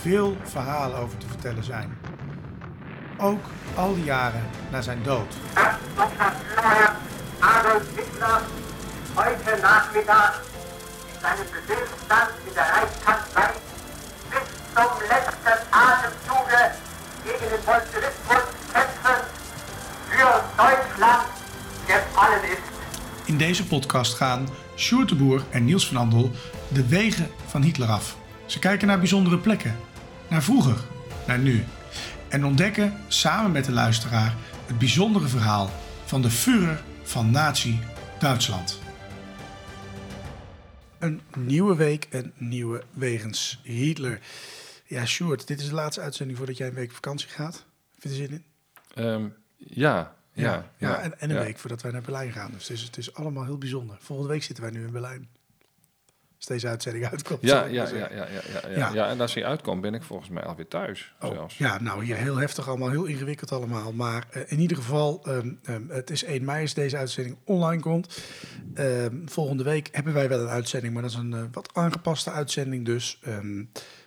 veel verhalen over te vertellen zijn. Ook al die jaren na zijn dood. Herr Adolf Hitler heute Nachmittag in seinem Befehlsstand in der Reichskanzlei bis zum letzten Atemzuge gegen den Bolschewismus kämpfen für Deutschland gefallen ist. In deze podcast gaan Sjoerd en Niels van Andel de wegen van Hitler af. Ze kijken naar bijzondere plekken, naar vroeger, naar nu. En ontdekken samen met de luisteraar het bijzondere verhaal van de Führer van Nazi-Duitsland. Een nieuwe week, een nieuwe wegens Hitler. Ja, Sjoerd, dit is de laatste uitzending voordat jij een week op vakantie gaat. Heb je er zin in? Ehm, ja, ja, ja, en, en een ja. week voordat wij naar Berlijn gaan. Dus het is, het is allemaal heel bijzonder. Volgende week zitten wij nu in Berlijn. Als deze uitzending uitkomt. Ja, ja, ja, ja, ja, ja, Ja. ja. ja. en als hij uitkomt, ben ik volgens mij alweer thuis Oh, zelfs. ja, nou hier heel heftig allemaal, heel ingewikkeld allemaal. Maar eh, in ieder geval, ehm, ehm, het is 1 mei als deze uitzending online komt. Ehm, volgende week hebben wij wel een uitzending, maar dat is een eh, wat aangepaste uitzending dus.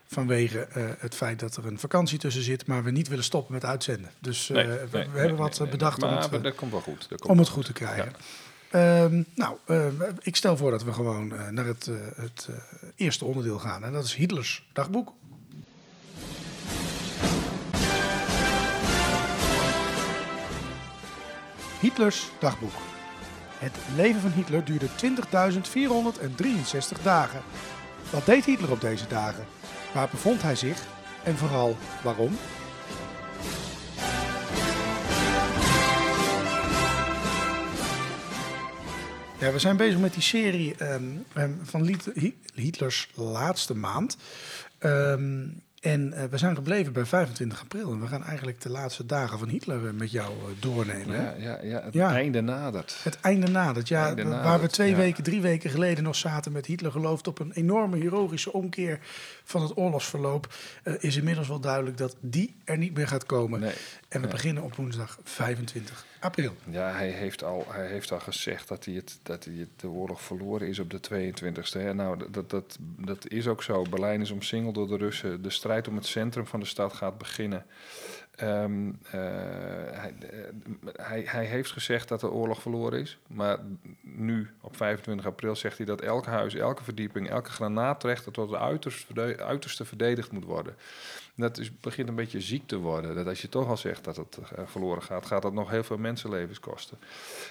vanwege eh, het feit dat er een vakantie tussen zit, maar we niet willen stoppen met uitzenden. Dus Nee, we, nee, we nee, hebben wat bedacht om het, dat komt wel goed. Dat komt om het goed te krijgen. Ehm, nou, eh, ik stel voor dat we gewoon eh, naar het, eh, het eh, eerste onderdeel gaan. En dat is Hitlers dagboek. Hitlers dagboek. Het leven van Hitler duurde 20.463 dagen. Wat deed Hitler op deze dagen? Waar bevond hij zich? En vooral waarom? Ja, we zijn bezig met die serie ehm, ehm, van Hitlers laatste maand. Ehm, en eh, we zijn gebleven bij 25 april. En we gaan eigenlijk de laatste dagen van Hitler eh, met jou eh, doornemen. Ja, ja, ja, het Ja. einde nadert. Het einde nadert. Ja, Einde waar we twee ja. weken, drie weken geleden nog zaten met Hitler gelooft op een enorme heroïsche omkeer van het oorlogsverloop, is inmiddels wel duidelijk dat die er niet meer gaat komen. Nee. En we Nee. beginnen op woensdag 25 april. Ja, hij heeft al, hij heeft al gezegd dat hij, het, dat hij de oorlog verloren is op de 22e. Hè. Nou, dat- dat, dat, is ook zo. Berlijn is omsingeld door de Russen. De strijd om het centrum van de stad gaat beginnen. Ehm, eh, hij, eh, hij, hij heeft gezegd dat de oorlog verloren is. Maar nu, op 25 april, zegt hij dat elk huis, elke verdieping, elke granaattrechter tot verde- uiterste verdedigd moet worden. Dat is, begint een beetje ziek te worden. Dat als je toch al zegt dat het eh, verloren gaat, gaat dat nog heel veel mensenlevens kosten.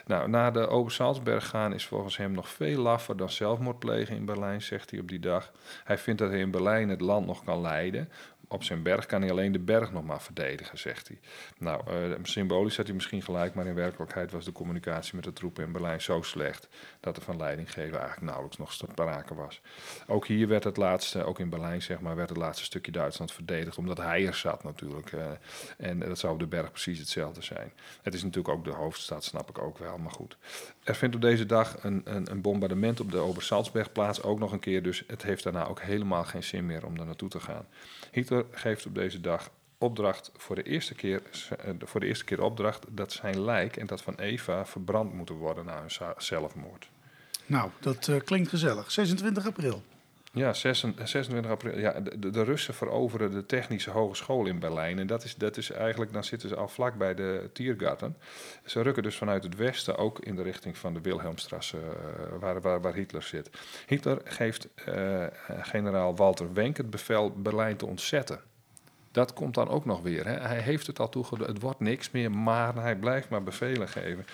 Nou, naar de Ober-Salzberg gaan is volgens hem nog veel laffer dan zelfmoord plegen in Berlijn, zegt hij op die dag. Hij vindt dat hij in Berlijn het land nog kan leiden. Op zijn berg kan hij alleen de berg nog maar verdedigen, zegt hij. Nou, eh, symbolisch had hij misschien gelijk, maar in werkelijkheid was de communicatie met de troepen in Berlijn zo slecht dat er van leidinggeven eigenlijk nauwelijks nog sprake was. Ook hier werd het laatste, ook in Berlijn zeg maar, werd het laatste stukje Duitsland verdedigd, omdat hij er zat natuurlijk. eh, en dat zou op de berg precies hetzelfde zijn. Het is natuurlijk ook de hoofdstad, snap ik ook wel, maar goed. Er vindt op deze dag een, een, een bombardement op de Ober-Salzberg plaats, ook nog een keer, dus het heeft daarna ook helemaal geen zin meer om daar naartoe te gaan. Hitler geeft op deze dag opdracht voor de eerste keer, eh, voor de eerste keer opdracht dat zijn lijk en dat van Eva verbrand moeten worden na hun zelfmoord. Nou, dat eh, klinkt gezellig. 26 april. Ja, 26 26 april. Ja, de, de- Russen veroveren de Technische Hogeschool in Berlijn. En dat is, dat is eigenlijk, dan zitten ze al vlak bij de Tiergarten. Ze rukken dus vanuit het westen ook in de richting van de Wilhelmstrasse, eh, waar, waar, waar Hitler zit. Hitler geeft eh, generaal Walter Wenck het bevel Berlijn te ontzetten. Dat komt dan ook nog weer. Hè. Hij heeft het al toegedaan, het wordt niks meer, maar hij blijft maar bevelen geven.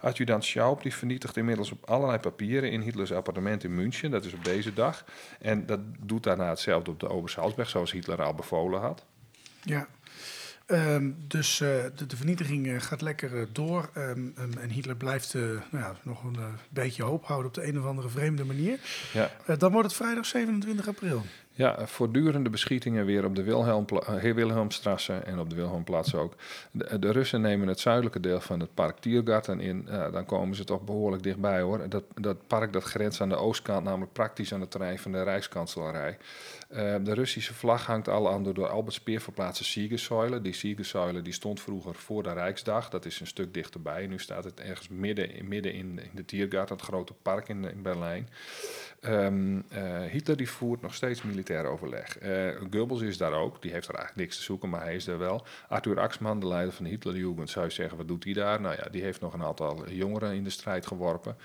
Adjudant Schaub die vernietigt inmiddels op allerlei papieren in Hitlers appartement in München. Dat is op deze dag. En dat doet daarna hetzelfde op de Obersalzberg, zoals Hitler al bevolen had. Ja. Ehm, dus eh, de, de vernietiging eh, gaat lekker eh, door. Ehm, en Hitler blijft nou ja, nog een beetje hoop houden op de een of andere vreemde manier. Ja, dan wordt het vrijdag 27 april. Ja, voortdurende beschietingen weer op de eh, Wilhelmstrasse en op de Wilhelmplaats ook. De, de, Russen nemen het zuidelijke deel van het park Tiergarten in. Dan komen ze toch behoorlijk dichtbij hoor. Dat, dat park dat grenst aan de oostkant, namelijk praktisch aan het terrein van de Rijkskanselarij. Uh, de Russische vlag hangt al aan de door Albert Speer verplaatste Siegersäule. Die Siegersäule die stond vroeger voor de Rijksdag. Dat is een stuk dichterbij. Nu staat het ergens midden, midden in, in de Tiergarten, het grote park in, in Berlijn. Uh, Hitler die voert nog steeds militair overleg. Uh, Goebbels is daar ook, die heeft er eigenlijk niks te zoeken, maar hij is er wel. Arthur Axman, de leider van de Hitlerjugend, zou zeggen, wat doet hij daar? Nou ja, die heeft nog een aantal jongeren in de strijd geworpen.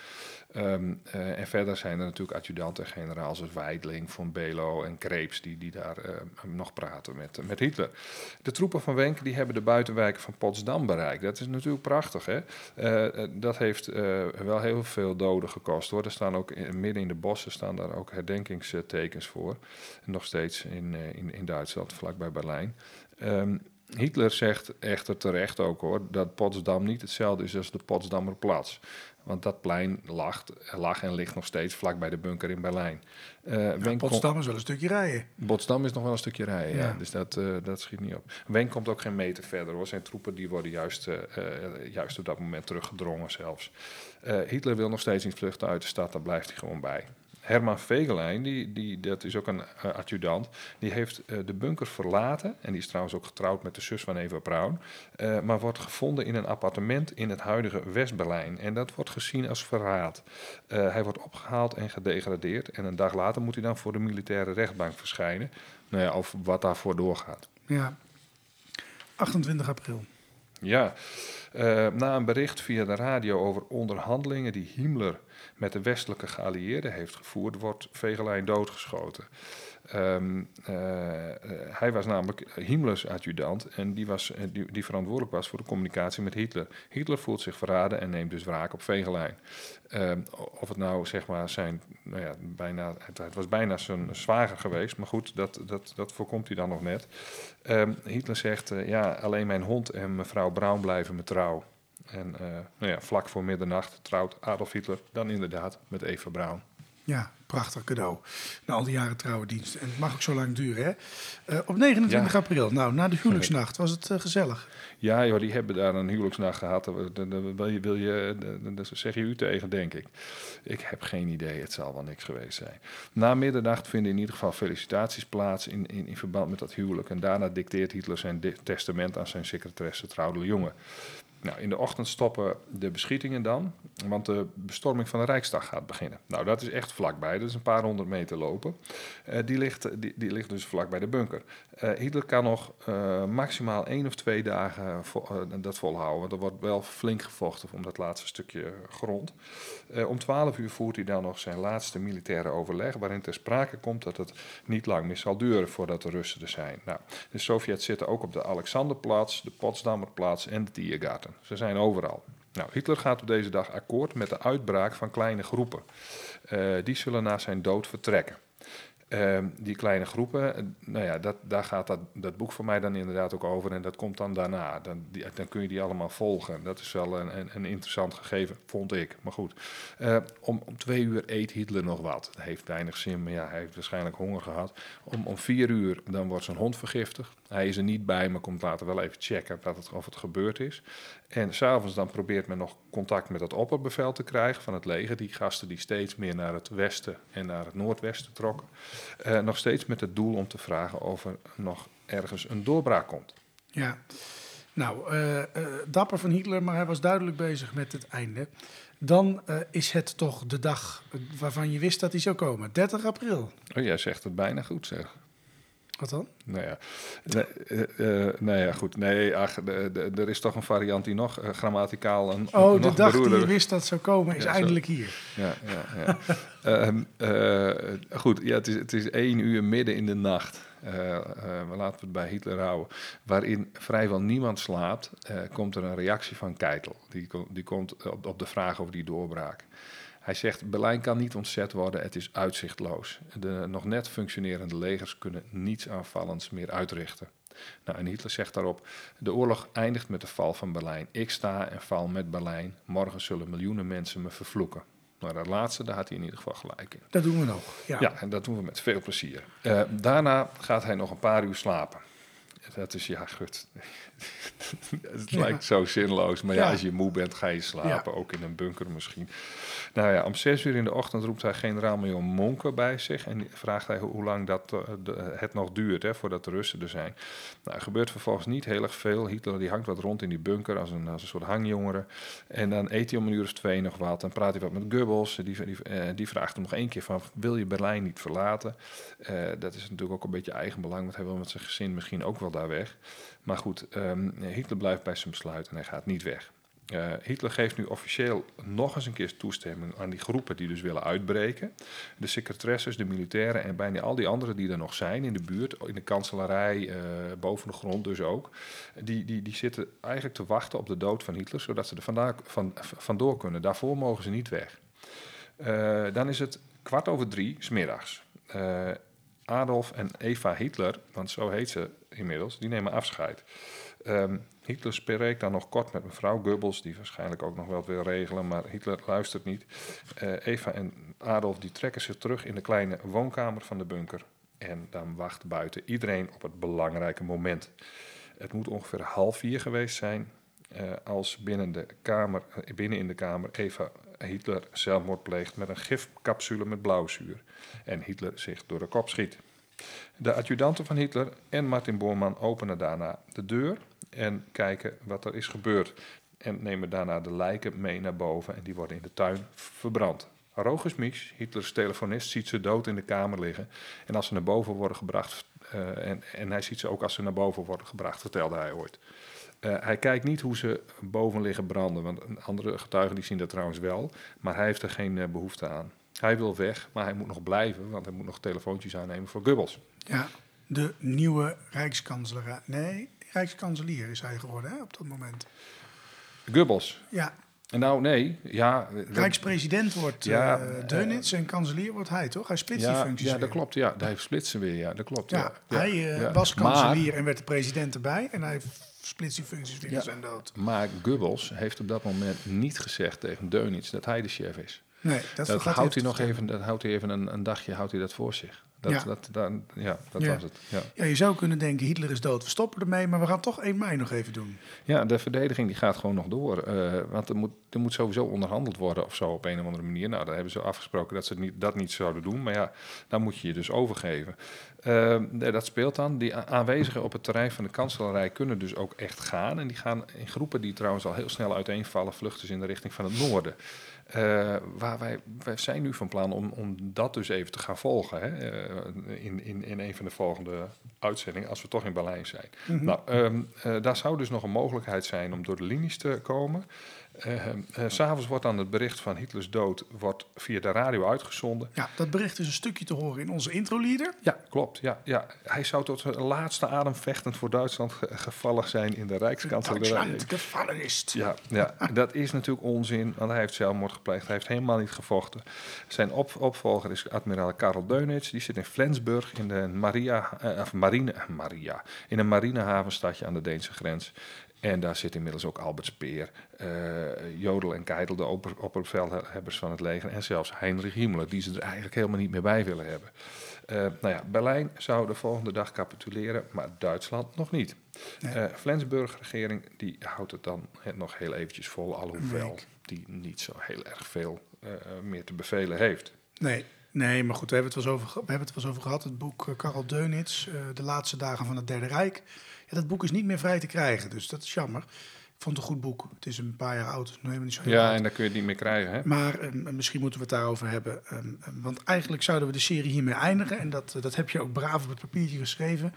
Um, uh, en verder zijn er natuurlijk adjudanten, generaals zoals Weidling, Von Belo en Krebs, die, die daar nog praten met, met Hitler. De troepen van Wenk die hebben de buitenwijken van Potsdam bereikt. Dat is natuurlijk prachtig, hè? dat heeft wel heel veel doden gekost, hoor. Er staan ook midden in de bossen staan daar ook herdenkingstekens voor. Nog steeds in, eh, in, in Duitsland, vlakbij Berlijn. Um, Hitler zegt echter terecht ook hoor, dat Potsdam niet hetzelfde is als de Potsdamer Plaats. Want dat plein lag, lag en ligt nog steeds vlak bij de bunker in Berlijn. Uh, ja, Potsdam is wel een stukje rijden. Potsdam is nog wel een stukje rijden, ja. ja. Dus dat, uh, dat schiet niet op. Wenk komt ook geen meter verder hoor. Zijn troepen die worden juist, uh, juist op dat moment teruggedrongen zelfs. Hitler wil nog steeds niet vluchten uit de stad, daar blijft hij gewoon bij. Herman Vegelijn, die, die, dat is ook een uh, adjudant, die heeft uh, de bunker verlaten. En die is trouwens ook getrouwd met de zus van Eva Braun. Uh, maar wordt gevonden in een appartement in het huidige West-Berlijn. En dat wordt gezien als verraad. hij wordt opgehaald en gedegradeerd. En een dag later moet hij dan voor de militaire rechtbank verschijnen. Nou ja, of wat daarvoor doorgaat. Ja, 28 april. Ja, na een bericht via de radio over onderhandelingen die Himmler met de westelijke geallieerden heeft gevoerd, wordt Vegelijn doodgeschoten. Um, uh, hij was namelijk Himmlers adjudant en die, was, eh, die, die, verantwoordelijk was voor de communicatie met Hitler. Hitler voelt zich verraden en neemt dus wraak op Vegelijn. Um, of het nou zeg maar zijn, nou ja, bijna, het, was bijna zijn zwager geweest, maar goed, dat, dat, dat voorkomt hij dan nog net. Um, Hitler zegt, ja, alleen mijn hond en mevrouw Braun blijven me trouw. En uh, nou ja, vlak voor middernacht trouwt Adolf Hitler dan inderdaad met Eva Braun. Ja, prachtig cadeau. Na al die jaren trouwendienst. En het mag ook zo lang duren, hè? Uh, op 29 ja. april, nou, na de huwelijksnacht, was het uh, gezellig? Ja, joh, die hebben daar een huwelijksnacht gehad. Wil je, wil je, daar zeg je u tegen, denk ik. Ik heb geen idee, het zal wel niks geweest zijn. Na middernacht vinden in ieder geval felicitaties plaats in, in, in verband met dat huwelijk. En daarna dicteert Hitler zijn testament aan zijn secretaresse Trouwde Jonge. Nou, in de ochtend stoppen de beschietingen dan, want de bestorming van de Rijksdag gaat beginnen. Nou, dat is echt vlakbij, dat is een paar honderd meter lopen. Uh, die, ligt, die, die ligt dus vlakbij de bunker. Uh, Hitler kan nog uh, maximaal één of twee dagen dat volhouden, want er wordt wel flink gevochten om dat laatste stukje grond. om twaalf uur voert hij dan nog zijn laatste militaire overleg, waarin ter sprake komt dat het niet lang meer zal duren voordat de Russen er zijn. Nou, de Sovjets zitten ook op de Alexanderplaats, de Potsdamerplaats en de Tiergarten. Ze zijn overal. Nou, Hitler gaat op deze dag akkoord met de uitbraak van kleine groepen. Uh, die zullen na zijn dood vertrekken. Uh, die kleine groepen, nou ja, dat, daar gaat dat, dat boek voor mij dan inderdaad ook over. En dat komt dan daarna. Dan, dan kun je die allemaal volgen. Dat is wel een, een, een interessant gegeven, vond ik. Maar goed, uh, om, om twee uur eet Hitler nog wat. Dat heeft weinig zin, maar ja, hij heeft waarschijnlijk honger gehad. Om, om vier uur, dan wordt zijn hond vergiftigd. Hij is er niet bij, maar komt later wel even checken dat het, of het gebeurd is. En s'avonds dan probeert men nog contact met het opperbevel te krijgen van het leger. Die gasten die steeds meer naar het westen en naar het noordwesten trokken. Uh, nog steeds met het doel om te vragen of er nog ergens een doorbraak komt. Ja, nou, uh, uh, dapper van Hitler, maar hij was duidelijk bezig met het einde. Dan is het toch de dag waarvan je wist dat hij zou komen, 30 april. Oh, jij zegt het bijna goed zeg. Wat dan? Nou ja, nee, uh, uh, nou ja goed. Nee, ach, de, de, er is toch een variant die nog uh, grammaticaal een. Oh, nog de dag beroerder. die je wist dat zou komen is ja, eindelijk zo. hier. Ja, ja, ja. um, goed, ja, het is, het is één uur midden in de nacht. we laten het bij Hitler houden. Waarin vrijwel niemand slaapt, komt er een reactie van Keitel. Die, die komt op, op de vraag over die doorbraak. Hij zegt, Berlijn kan niet ontzet worden, het is uitzichtloos. De nog net functionerende legers kunnen niets aanvallends meer uitrichten. Nou, en Hitler zegt daarop, de oorlog eindigt met de val van Berlijn. Ik sta en val met Berlijn. Morgen zullen miljoenen mensen me vervloeken. Maar dat laatste, daar had hij in ieder geval gelijk in. Dat doen we nog. Ja. Ja, en dat doen we met veel plezier. Eh, daarna gaat hij nog een paar uur slapen. Dat is, ja, goed. het Ja. lijkt zo zinloos. Maar ja, Ja. als je moe bent, ga je slapen. Ook in een bunker misschien. Nou ja, om zes uur in de ochtend roept hij generaal-major Monke bij zich. En vraagt hij hoe lang dat, eh, de- het nog duurt hè, voordat de Russen er zijn. Nou, er gebeurt vervolgens niet heel erg veel. Hitler die hangt wat rond in die bunker als een, als een soort hangjongere. En dan eet hij om een uur of twee nog wat. Dan praat hij wat met Goebbels. Die, die, eh, die vraagt hem nog één keer van, wil je Berlijn niet verlaten? Eh, dat is natuurlijk ook een beetje eigenbelang, want hij wil met zijn gezin misschien ook wel daar weg. Maar goed, Hitler blijft bij zijn besluit en hij gaat niet weg. Eh, Hitler geeft nu officieel nog eens een keer toestemming aan die groepen die dus willen uitbreken. De secretaresses, de militairen en bijna al die anderen die er nog zijn in de buurt, in de kanselarij, eh, boven de grond dus ook. Die, die, die zitten eigenlijk te wachten op de dood van Hitler, zodat ze er vandaar, van, vandoor kunnen. Daarvoor mogen ze niet weg. Eh, dan is het kwart over drie, smiddags. Adolf en Eva Hitler, want zo heet ze inmiddels, die nemen afscheid. Ehm, Hitler spreekt dan nog kort met mevrouw Goebbels, die waarschijnlijk ook nog wel wil regelen, maar Hitler luistert niet. Eh, Eva en Adolf die trekken zich terug in de kleine woonkamer van de bunker. En dan wacht buiten iedereen op het belangrijke moment. Het moet ongeveer half vier geweest zijn eh, als binnen, de kamer, eh, binnen in de kamer Eva Hitler zelfmoord pleegt met een gifcapsule met blauwzuur. En Hitler zich door de kop schiet. De adjudanten van Hitler en Martin Bormann openen daarna de deur en kijken wat er is gebeurd. En nemen daarna de lijken mee naar boven en die worden in de tuin verbrand. Rogus Hitlers telefonist, ziet ze dood in de kamer liggen. En als ze naar boven worden gebracht, eh, en, en hij ziet ze ook als ze naar boven worden gebracht, vertelde hij ooit. Eh, hij kijkt niet hoe ze boven liggen branden, want andere getuigen die zien dat trouwens wel, maar hij heeft er geen eh, behoefte aan. Hij wil weg, maar hij moet nog blijven, want hij moet nog telefoontjes aannemen voor Goebbels. Ja, de nieuwe rijkskanselaar. Nee, rijkskanselier is hij geworden hè, op dat moment. Goebbels. Ja, En nou, nee, ja. rijkspresident wordt Ja, eh eh, Deunitz en kanselier wordt hij, toch? Hij splitst die functies ja, weer. dat klopt. Ja, hij splitsen weer. Ja, dat klopt. Ja, hij eh, was Maar- kanselier en werd de president erbij. En hij splitst die functies weer Ja. in zijn dood. Maar Goebbels heeft op dat moment niet gezegd tegen Deunitz dat hij de chef is. Nee, dat, Dat, houdt hij nog even, dat houdt hij even een, een dagje houdt hij dat voor zich. Dat, Ja. dat, dan, ja, dat Ja. was het. Ja. Ja, je zou kunnen denken, Hitler is dood, we stoppen ermee, maar we gaan toch 1 mei nog even doen. ja, de verdediging die gaat gewoon nog door. eh, want er moet, er moet sowieso onderhandeld worden of zo op een of andere manier. Nou, daar hebben ze afgesproken dat ze niet, dat niet zouden doen. Maar ja, dan moet je je dus overgeven. Nee, dat speelt dan. Die aanwezigen op het terrein van de kanselarij kunnen dus ook echt gaan. En die gaan in groepen die trouwens al heel snel uiteenvallen, vluchten ze in de richting van het noorden. Eh, waar wij, wij zijn nu van plan om, om dat dus even te gaan volgen. Hè? eh, in, in, in een van de volgende uitzendingen, als we toch in Berlijn zijn. Nou, ehm, eh, daar zou dus nog een mogelijkheid zijn om door de linies te komen. Eh, eh, S'avonds wordt dan het bericht van Hitlers dood wordt via de radio uitgezonden. Ja, dat bericht is een stukje te horen in onze introlieder. Ja, klopt. Ja, ja. Hij zou tot zijn laatste adem vechtend voor Duitsland ge- gevallen zijn in de Rijkskanselarij. Duitsland gevallen is. Ja, ja, dat is natuurlijk onzin, want hij heeft zelfmoord gepleegd. Hij heeft helemaal niet gevochten. Zijn op, opvolger is admiraal Karel Deunitz. Die zit in Flensburg in de Maria, eh, of Marine, Maria, in een marinehavenstadje aan de Deense grens. En daar zit inmiddels ook Albert Speer, eh, Jodel en Keitel, de opper- opperbevelhebbers van het leger. En zelfs Heinrich Himmler, die ze er eigenlijk helemaal niet meer bij willen hebben. Eh, nou ja, Berlijn zou de volgende dag capituleren, maar Duitsland nog niet. Nee. Eh, Flensburg-regering die houdt het dan het nog heel eventjes vol, alhoewel die niet zo heel erg veel meer te bevelen heeft. Nee, nee, maar goed, we hebben het wel eens over, we hebben het wel eens over gehad. Het boek eh, Karel Deunitz, eh, De laatste dagen van het Derde Rijk. Ja, dat boek is niet meer vrij te krijgen, dus dat is jammer. Ik vond het een goed boek. Het is een paar jaar oud, helemaal niet zo heel Ja, oud. en dan kun je het niet meer krijgen. Hè? Maar ehm, misschien moeten we het daarover hebben. ehm, ehm, want eigenlijk zouden we de serie hiermee eindigen. En dat, eh, dat heb je ook braaf op het papiertje geschreven.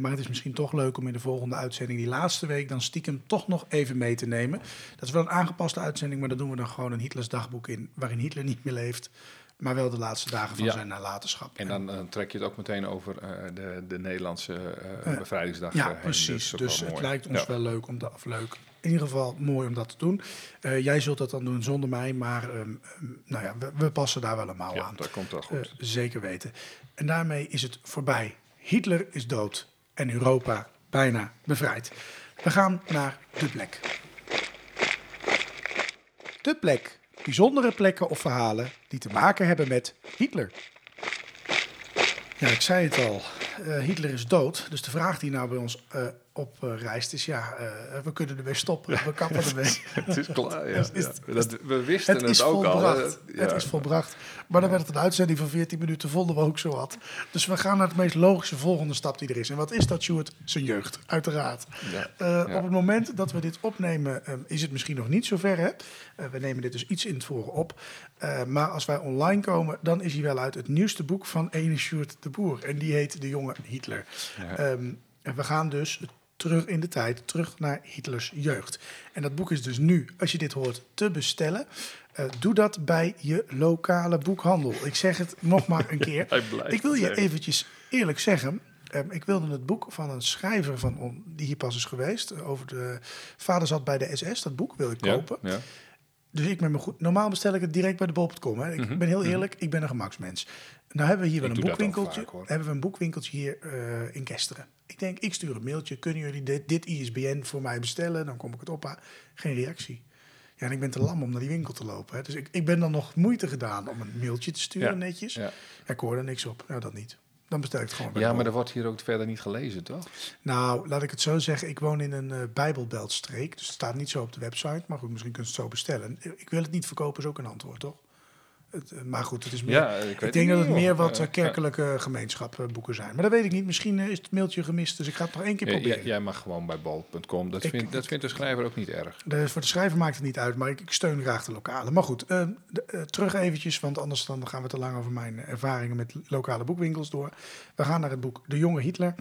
Maar het is misschien toch leuk om in de volgende uitzending, die laatste week, dan stiekem toch nog even mee te nemen. Dat is wel een aangepaste uitzending, maar dan doen we dan gewoon een Hitlers dagboek in. Waarin Hitler niet meer leeft, maar wel de laatste dagen van Ja. zijn nalatenschap. En dan eh, trek je het ook meteen over eh, de, de Nederlandse Ja. bevrijdingsdag. Ja, heen. precies. Dus het mooi. lijkt ons Ja. wel leuk om dat, of leuk. In ieder geval mooi om dat te doen. Jij zult dat dan doen zonder mij, maar ehm, ehm, nou ja, we, we passen daar wel een mouw Ja, aan. dat komt wel goed. zeker weten. En daarmee is het voorbij. Hitler is dood en Europa bijna bevrijd. We gaan naar de plek. De plek. Bijzondere plekken of verhalen die te maken hebben met Hitler. Ja, ik zei het al. eh, Hitler is dood. Dus de vraag die nou bij ons eh oprijst is: ja, eh, we kunnen ermee stoppen. We kappen ermee. Het is klaar, ja. Het is- ja. Dat, we wisten Het het, is ook al. volbracht. hè. Ja. Het is volbracht. Maar dan werd het een uitzending van 14 minuten, vonden we ook zo wat. Dus we gaan naar de meest logische volgende stap die er is. En wat is dat, Stuart? Zijn jeugd, uiteraard. Ja. Eh. Op het moment dat we dit opnemen, is het misschien nog niet zover. Hè? We nemen dit dus iets in het voren op. Maar als wij online komen, dan is hij wel uit het nieuwste boek van ene Stuart de Boer. En die heet De Jonge Hitler. Ehm, en we gaan dus terug in de tijd, terug naar Hitlers jeugd. En dat boek is dus nu, als je dit hoort, te bestellen. Eh, doe dat bij je lokale boekhandel. Ik zeg het nog maar een keer. Ik wil je eventjes eerlijk zeggen. ehm, ik wilde het boek van een schrijver van die hier pas is geweest. eh, over de vader zat bij de SS. Dat boek wil ik Ja, kopen. ja. Dus ik ben me goed. Normaal bestel ik het direct bij de bol.com. Hè. Ik ben heel eerlijk, ik ben een gemaksmens. Nou hebben we hier wel Mhm. Een boekwinkeltje. vaak, hebben we een boekwinkeltje hier eh, in Kesteren. Ik denk, ik stuur een mailtje. Kunnen jullie dit, dit ISBN voor mij bestellen? Dan kom ik het ophalen. Geen reactie. Ja, en ik ben te lam om naar die winkel te lopen. Hè. Dus ik, ik ben dan nog moeite gedaan om een mailtje te sturen Ja, netjes. ja. Ik hoor er niks op. Nou, dat niet. Dan bestel ik het gewoon Ja, maar er wordt hier ook verder niet gelezen, toch? Nou, laat ik het zo zeggen. Ik woon in een eh Bijbelbeltstreek. Dus het staat niet zo op de website. Maar goed, misschien kun je het zo bestellen. Ik wil het niet verkopen, is ook een antwoord, toch? Het, eh, maar goed, het is meer... Ja, ik denk dat het niet, meer wat eh, kerkelijke gemeenschapboeken zijn. Maar dat weet ik niet. Misschien eh, is het mailtje gemist. Dus ik ga het nog één keer proberen. jij, jij mag gewoon bij bol.com. Dat, vindt, dat vindt de schrijver ook niet erg. De, voor de schrijver maakt het niet uit, maar ik, ik steun graag de lokale. Maar goed, de- terug eventjes, want anders dan gaan we te lang over mijn ervaringen met lokale boekwinkels door. We gaan naar het boek De Jonge Hitler.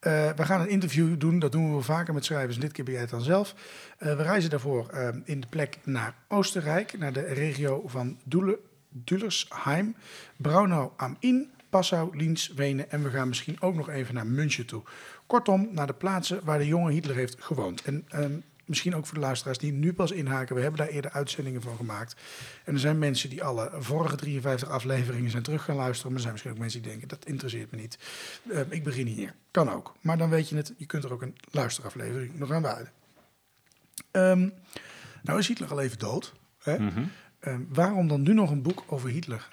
We gaan een interview doen, dat doen we wel vaker met schrijvers. Dit keer ben jij het dan zelf. We reizen daarvoor in de plek naar Oostenrijk, naar de regio van Doele, Dullersheim, Braunau am Inn, Passau, Liens, Wenen en we gaan misschien ook nog even naar München toe. Kortom, naar de plaatsen waar de jonge Hitler heeft gewoond. En ehm, misschien ook voor de luisteraars die nu pas inhaken. We hebben daar eerder uitzendingen van gemaakt. En er zijn mensen die alle vorige 53 afleveringen zijn terug gaan luisteren. Maar er zijn misschien ook mensen die denken, dat interesseert me niet. Ehm, ik begin hier. Kan ook. Maar dan weet je het, je kunt er ook een luisteraflevering nog aan wijden. Ehm, nou is Hitler al even dood. Hè? Mhm. Ehm, waarom dan nu nog een boek over Hitler?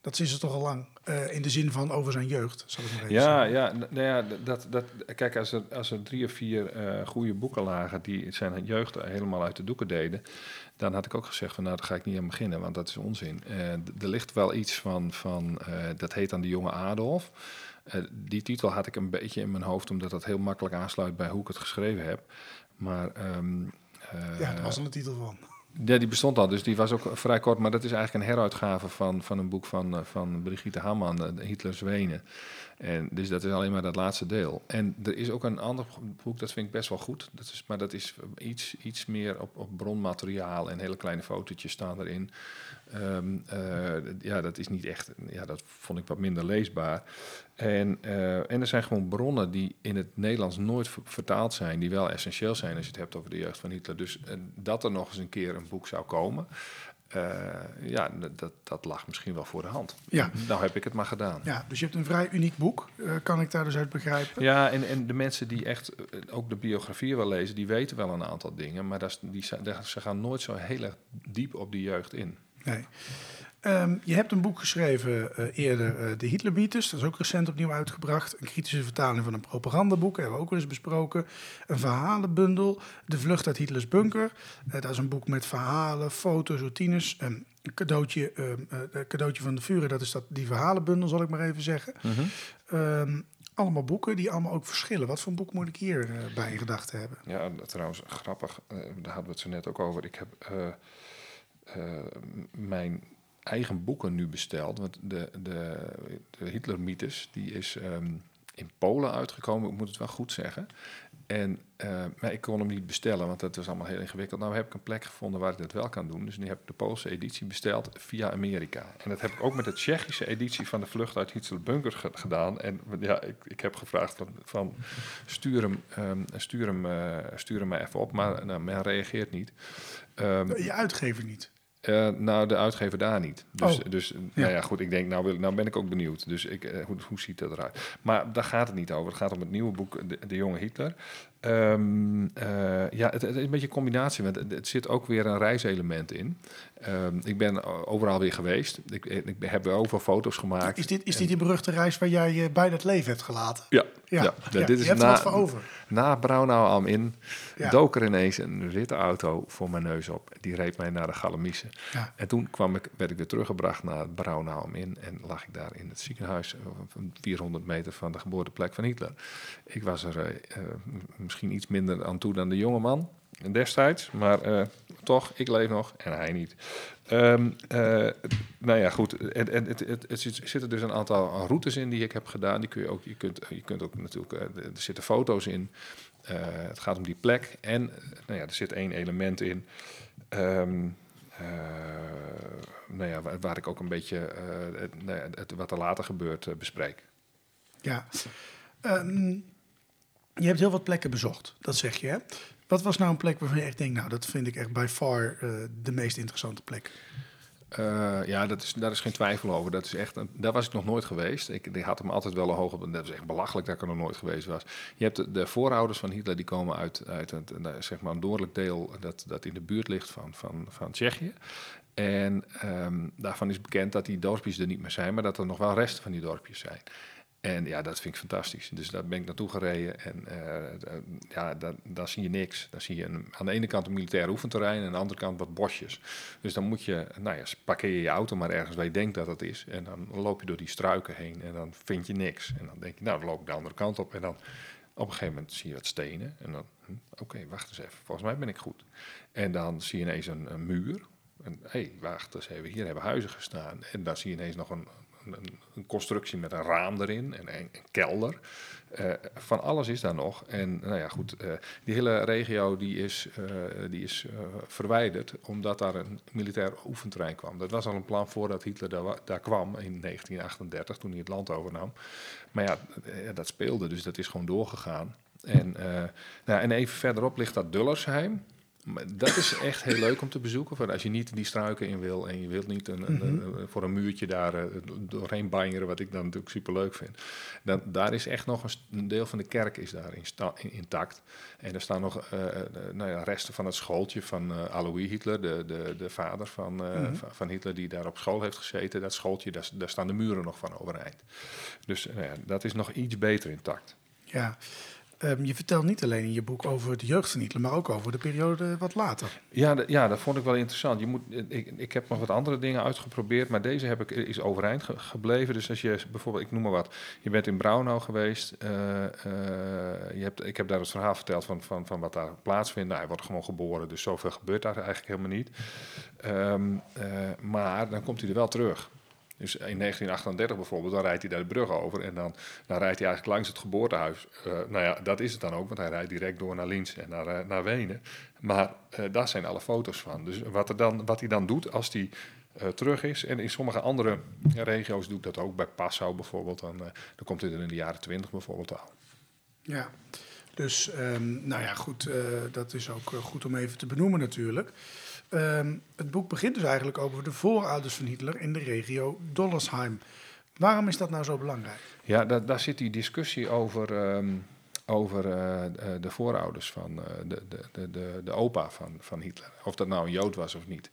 Dat is er toch al lang. eh, in de zin van over zijn jeugd, zal ik maar even Ja, zeggen. ja, nou ja dat, dat, kijk, als er, als er drie of vier eh, goede boeken lagen die zijn jeugd helemaal uit de doeken deden, dan had ik ook gezegd van nou, daar ga ik niet aan beginnen, want dat is onzin. Eh, er ligt wel iets van, van dat heet dan de jonge Adolf. Die titel had ik een beetje in mijn hoofd, omdat dat heel makkelijk aansluit bij hoe ik het geschreven heb. Maar ehm, eh, Ja, daar was al een titel van. Ja, die bestond al, dus die was ook vrij kort. Maar dat is eigenlijk een heruitgave van, van een boek van, eh, van Brigitte Hamann, eh, Hitler's Wenen. En dus dat is alleen maar dat laatste deel. En er is ook een ander boek, dat vind ik best wel goed. Dat is, maar dat is iets, iets meer op, op bronmateriaal en hele kleine fotootjes staan erin. Ehm, eh, ja, dat is niet echt, ja, dat vond ik wat minder leesbaar. En, eh, en er zijn gewoon bronnen die in het Nederlands nooit ver- vertaald zijn, die wel essentieel zijn als je het hebt over de jeugd van Hitler. Dus dat er nog eens een keer een boek zou komen, eh, ja, dat- dat, lag misschien wel voor de hand. Ja. Nou heb ik het maar gedaan. Ja, dus je hebt een vrij uniek boek, kan ik daar dus uit begrijpen. Ja, en, en de mensen die echt ook de biografie wel lezen, die weten wel een aantal dingen, maar dat die, ze gaan nooit zo heel erg diep op die jeugd in. Nee. Ehm, je hebt een boek geschreven eh, eerder, eh, De Hitlerbeaters. Dat is ook recent opnieuw uitgebracht. Een kritische vertaling van een propagandaboek, hebben we ook wel eens besproken. Een verhalenbundel, De Vlucht uit Hitlers Bunker. Eh, dat is een boek met verhalen, foto's, routines. Een cadeautje, ehm, eh, een cadeautje van de Vuren, dat is dat, die verhalenbundel, zal ik maar even zeggen. Ehm, allemaal boeken die allemaal ook verschillen. Wat voor boek moet ik hier eh, bij in gedachten hebben? Ja, trouwens grappig, daar hadden we het zo net ook over. Ik heb mijn eigen boeken nu besteld. Want de, de, de Hitler-mythes, die is ehm, in Polen uitgekomen, ik moet het wel goed zeggen. En, eh, maar ik kon hem niet bestellen, want dat was allemaal heel ingewikkeld. Nou heb ik een plek gevonden waar ik dat wel kan doen. Dus nu heb ik de Poolse editie besteld via Amerika. En dat heb ik ook met de Tsjechische editie van de Vlucht uit Hitler Bunker ge- gedaan. En ja, ik, ik heb gevraagd van, van stuur, hem, ehm, stuur, hem, eh, stuur hem maar even op, maar nou, men reageert niet. Ehm, Je uitgever niet. Uh, nou, de uitgever daar niet. Dus, Oh. dus nou ja, goed, ik denk, nou, wil, nou ben ik ook benieuwd. Dus ik, eh, hoe, hoe ziet dat eruit? Maar daar gaat het niet over. Het gaat om het nieuwe boek, De, de Jonge Hitler. Ehm, eh, ja, het, het is een beetje een combinatie, want het, het zit ook weer een reiselement in. Ehm, ik ben overal weer geweest. Ik, ik heb er overal foto's gemaakt. Is dit, is dit die beruchte reis waar jij je bijna het leven hebt gelaten? Ja, Ja, ja. ja, dit is na, voor over. na Braunau am in dook er ineens een witte auto voor mijn neus op. Die reed mij naar de Galamissen. Ja. En toen kwam ik, werd ik weer teruggebracht naar Braunau am in en lag ik daar in het ziekenhuis, eh, van 400 meter van de geboorteplek van Hitler. Ik was er eh, eh, misschien iets minder aan toe dan de jonge man destijds, maar eh, toch, ik leef nog en hij niet. Eh, nou ja, goed. En, en zitten dus een aantal routes in die ik heb gedaan. Die kun je ook, je kunt, je kunt ook natuurlijk, eh, er zitten foto's in. Het gaat om die plek. En nou ja, er zit één element in. Eh, nou ja, waar, ik ook een beetje nou ja, wat er later gebeurt bespreek. Ja. Ehm, je hebt heel wat plekken bezocht, dat zeg je. Hè? Wat was nou een plek waarvan je echt denkt, nou, dat vind ik echt by far eh, de meest interessante plek? Eh, ja, dat is, daar is geen twijfel over. Dat is echt een, daar was ik nog nooit geweest. Ik die had hem altijd wel een en Dat is echt belachelijk dat ik er nog nooit geweest was. Je hebt de, de voorouders van Hitler, die komen uit, uit het, eh, zeg maar een noordelijk deel dat, dat in de buurt ligt van, van, van Tsjechië. En ehm, daarvan is bekend dat die dorpjes er niet meer zijn, maar dat er nog wel resten van die dorpjes zijn. En ja, dat vind ik fantastisch. Dus daar ben ik naartoe gereden. En eh, ja, daar, daar zie je niks. Dan zie je aan de ene kant een militair oefenterrein en aan de andere kant wat bosjes. Dus dan moet je, nou ja, parkeer je je auto maar ergens waar je denkt dat het is. En dan loop je door die struiken heen en dan vind je niks. En dan denk je, nou, dan loop ik de andere kant op. En dan op een gegeven moment zie je wat stenen. En dan, hm, oké, wacht eens even. Volgens mij ben ik goed. En dan zie je ineens een, een muur. En hé, hey, wacht eens even. Hier hebben huizen gestaan. En dan zie je ineens nog een, een, een constructie met een raam erin en een, kelder. Eh, van alles is daar nog. En nou ja, goed, eh, die hele regio die is, eh, die is verwijderd omdat daar een militair oefenterrein kwam. Dat was al een plan voordat Hitler daar, daar kwam in 1938, toen hij het land overnam. Maar ja, dat speelde, dus dat is gewoon doorgegaan. En, nou, en even verderop ligt dat Dullersheim. Maar dat is echt heel leuk om te bezoeken. Voor als je niet die struiken in wil en je wilt niet een, een- een- voor een muurtje daar eh, doorheen banjeren, wat ik dan natuurlijk super leuk vind. Dan, daar is echt nog een, deel van de kerk is daar in intact. En er staan nog eh, eh, nou ja, resten van het schooltje van eh Alois Hitler, de, de, de vader van, eh, van, van Hitler, die daar op school heeft gezeten. Dat schooltje, daar, daar staan de muren nog van overeind. Dus nou ja, dat is nog iets beter intact. Ja. Ehm, je vertelt niet alleen in je boek over de jeugd van Hitler, maar ook over de periode wat later. Ja, ja, dat vond ik wel interessant. Je moet, ik, ik heb nog wat andere dingen uitgeprobeerd, maar deze heb ik, is overeind ge- gebleven. Dus als je bijvoorbeeld, ik noem maar wat, je bent in Braunau geweest. eh, eh, je hebt, ik heb daar het verhaal verteld van, van, van wat daar plaatsvindt. Nou, hij wordt gewoon geboren, dus zoveel gebeurt daar eigenlijk helemaal niet. Ehm, eh, maar dan komt hij er wel terug. Dus in 1938 bijvoorbeeld, dan rijdt hij daar de brug over en dan, dan rijdt hij eigenlijk langs het geboortehuis. Eh, nou ja, dat is het dan ook, want hij rijdt direct door naar Linz en naar, eh, naar Wenen. Maar eh, daar zijn alle foto's van. Dus wat, er dan, wat hij dan doet als hij terug is, en in sommige andere regio's doe ik dat ook, bij Passau bijvoorbeeld, dan, dan komt hij er in de jaren 20 bijvoorbeeld aan. Ja. Dus, ehm, nou ja, goed, dat is ook goed om even te benoemen natuurlijk. Ehm, het boek begint dus eigenlijk over de voorouders van Hitler in de regio Dollersheim. Waarom is dat nou zo belangrijk? Ja, daar, daar zit die discussie over, ehm, over eh, eh, de voorouders van eh, de, de, de, de, opa van, van Hitler. Of dat nou een Jood was of niet.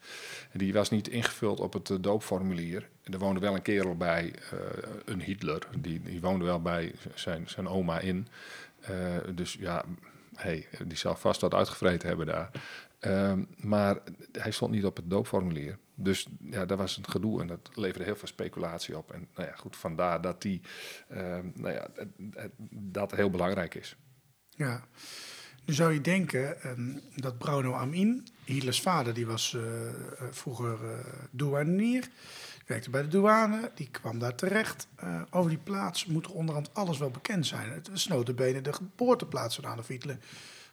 Die was niet ingevuld op het doopformulier. Er woonde wel een kerel bij, een Hitler. Die, die woonde wel bij zijn, zijn oma in. Dus ja, hey, die zal vast wat uitgevreten hebben daar. Ehm, maar hij stond niet op het doopformulier. Dus ja, daar was een gedoe en dat leverde heel veel speculatie op. En nou ja, goed, vandaar dat die, ehm, nou ja, dat heel belangrijk is. Ja. Nu zou je denken ehm, dat Bruno Amin, Hitlers vader, die was eh, eh, vroeger eh, douanier, werkte bij de douane, die kwam daar terecht. Over die plaats moet er onderhand alles wel bekend zijn. Het notabene de geboorteplaats van Adolf Hitler.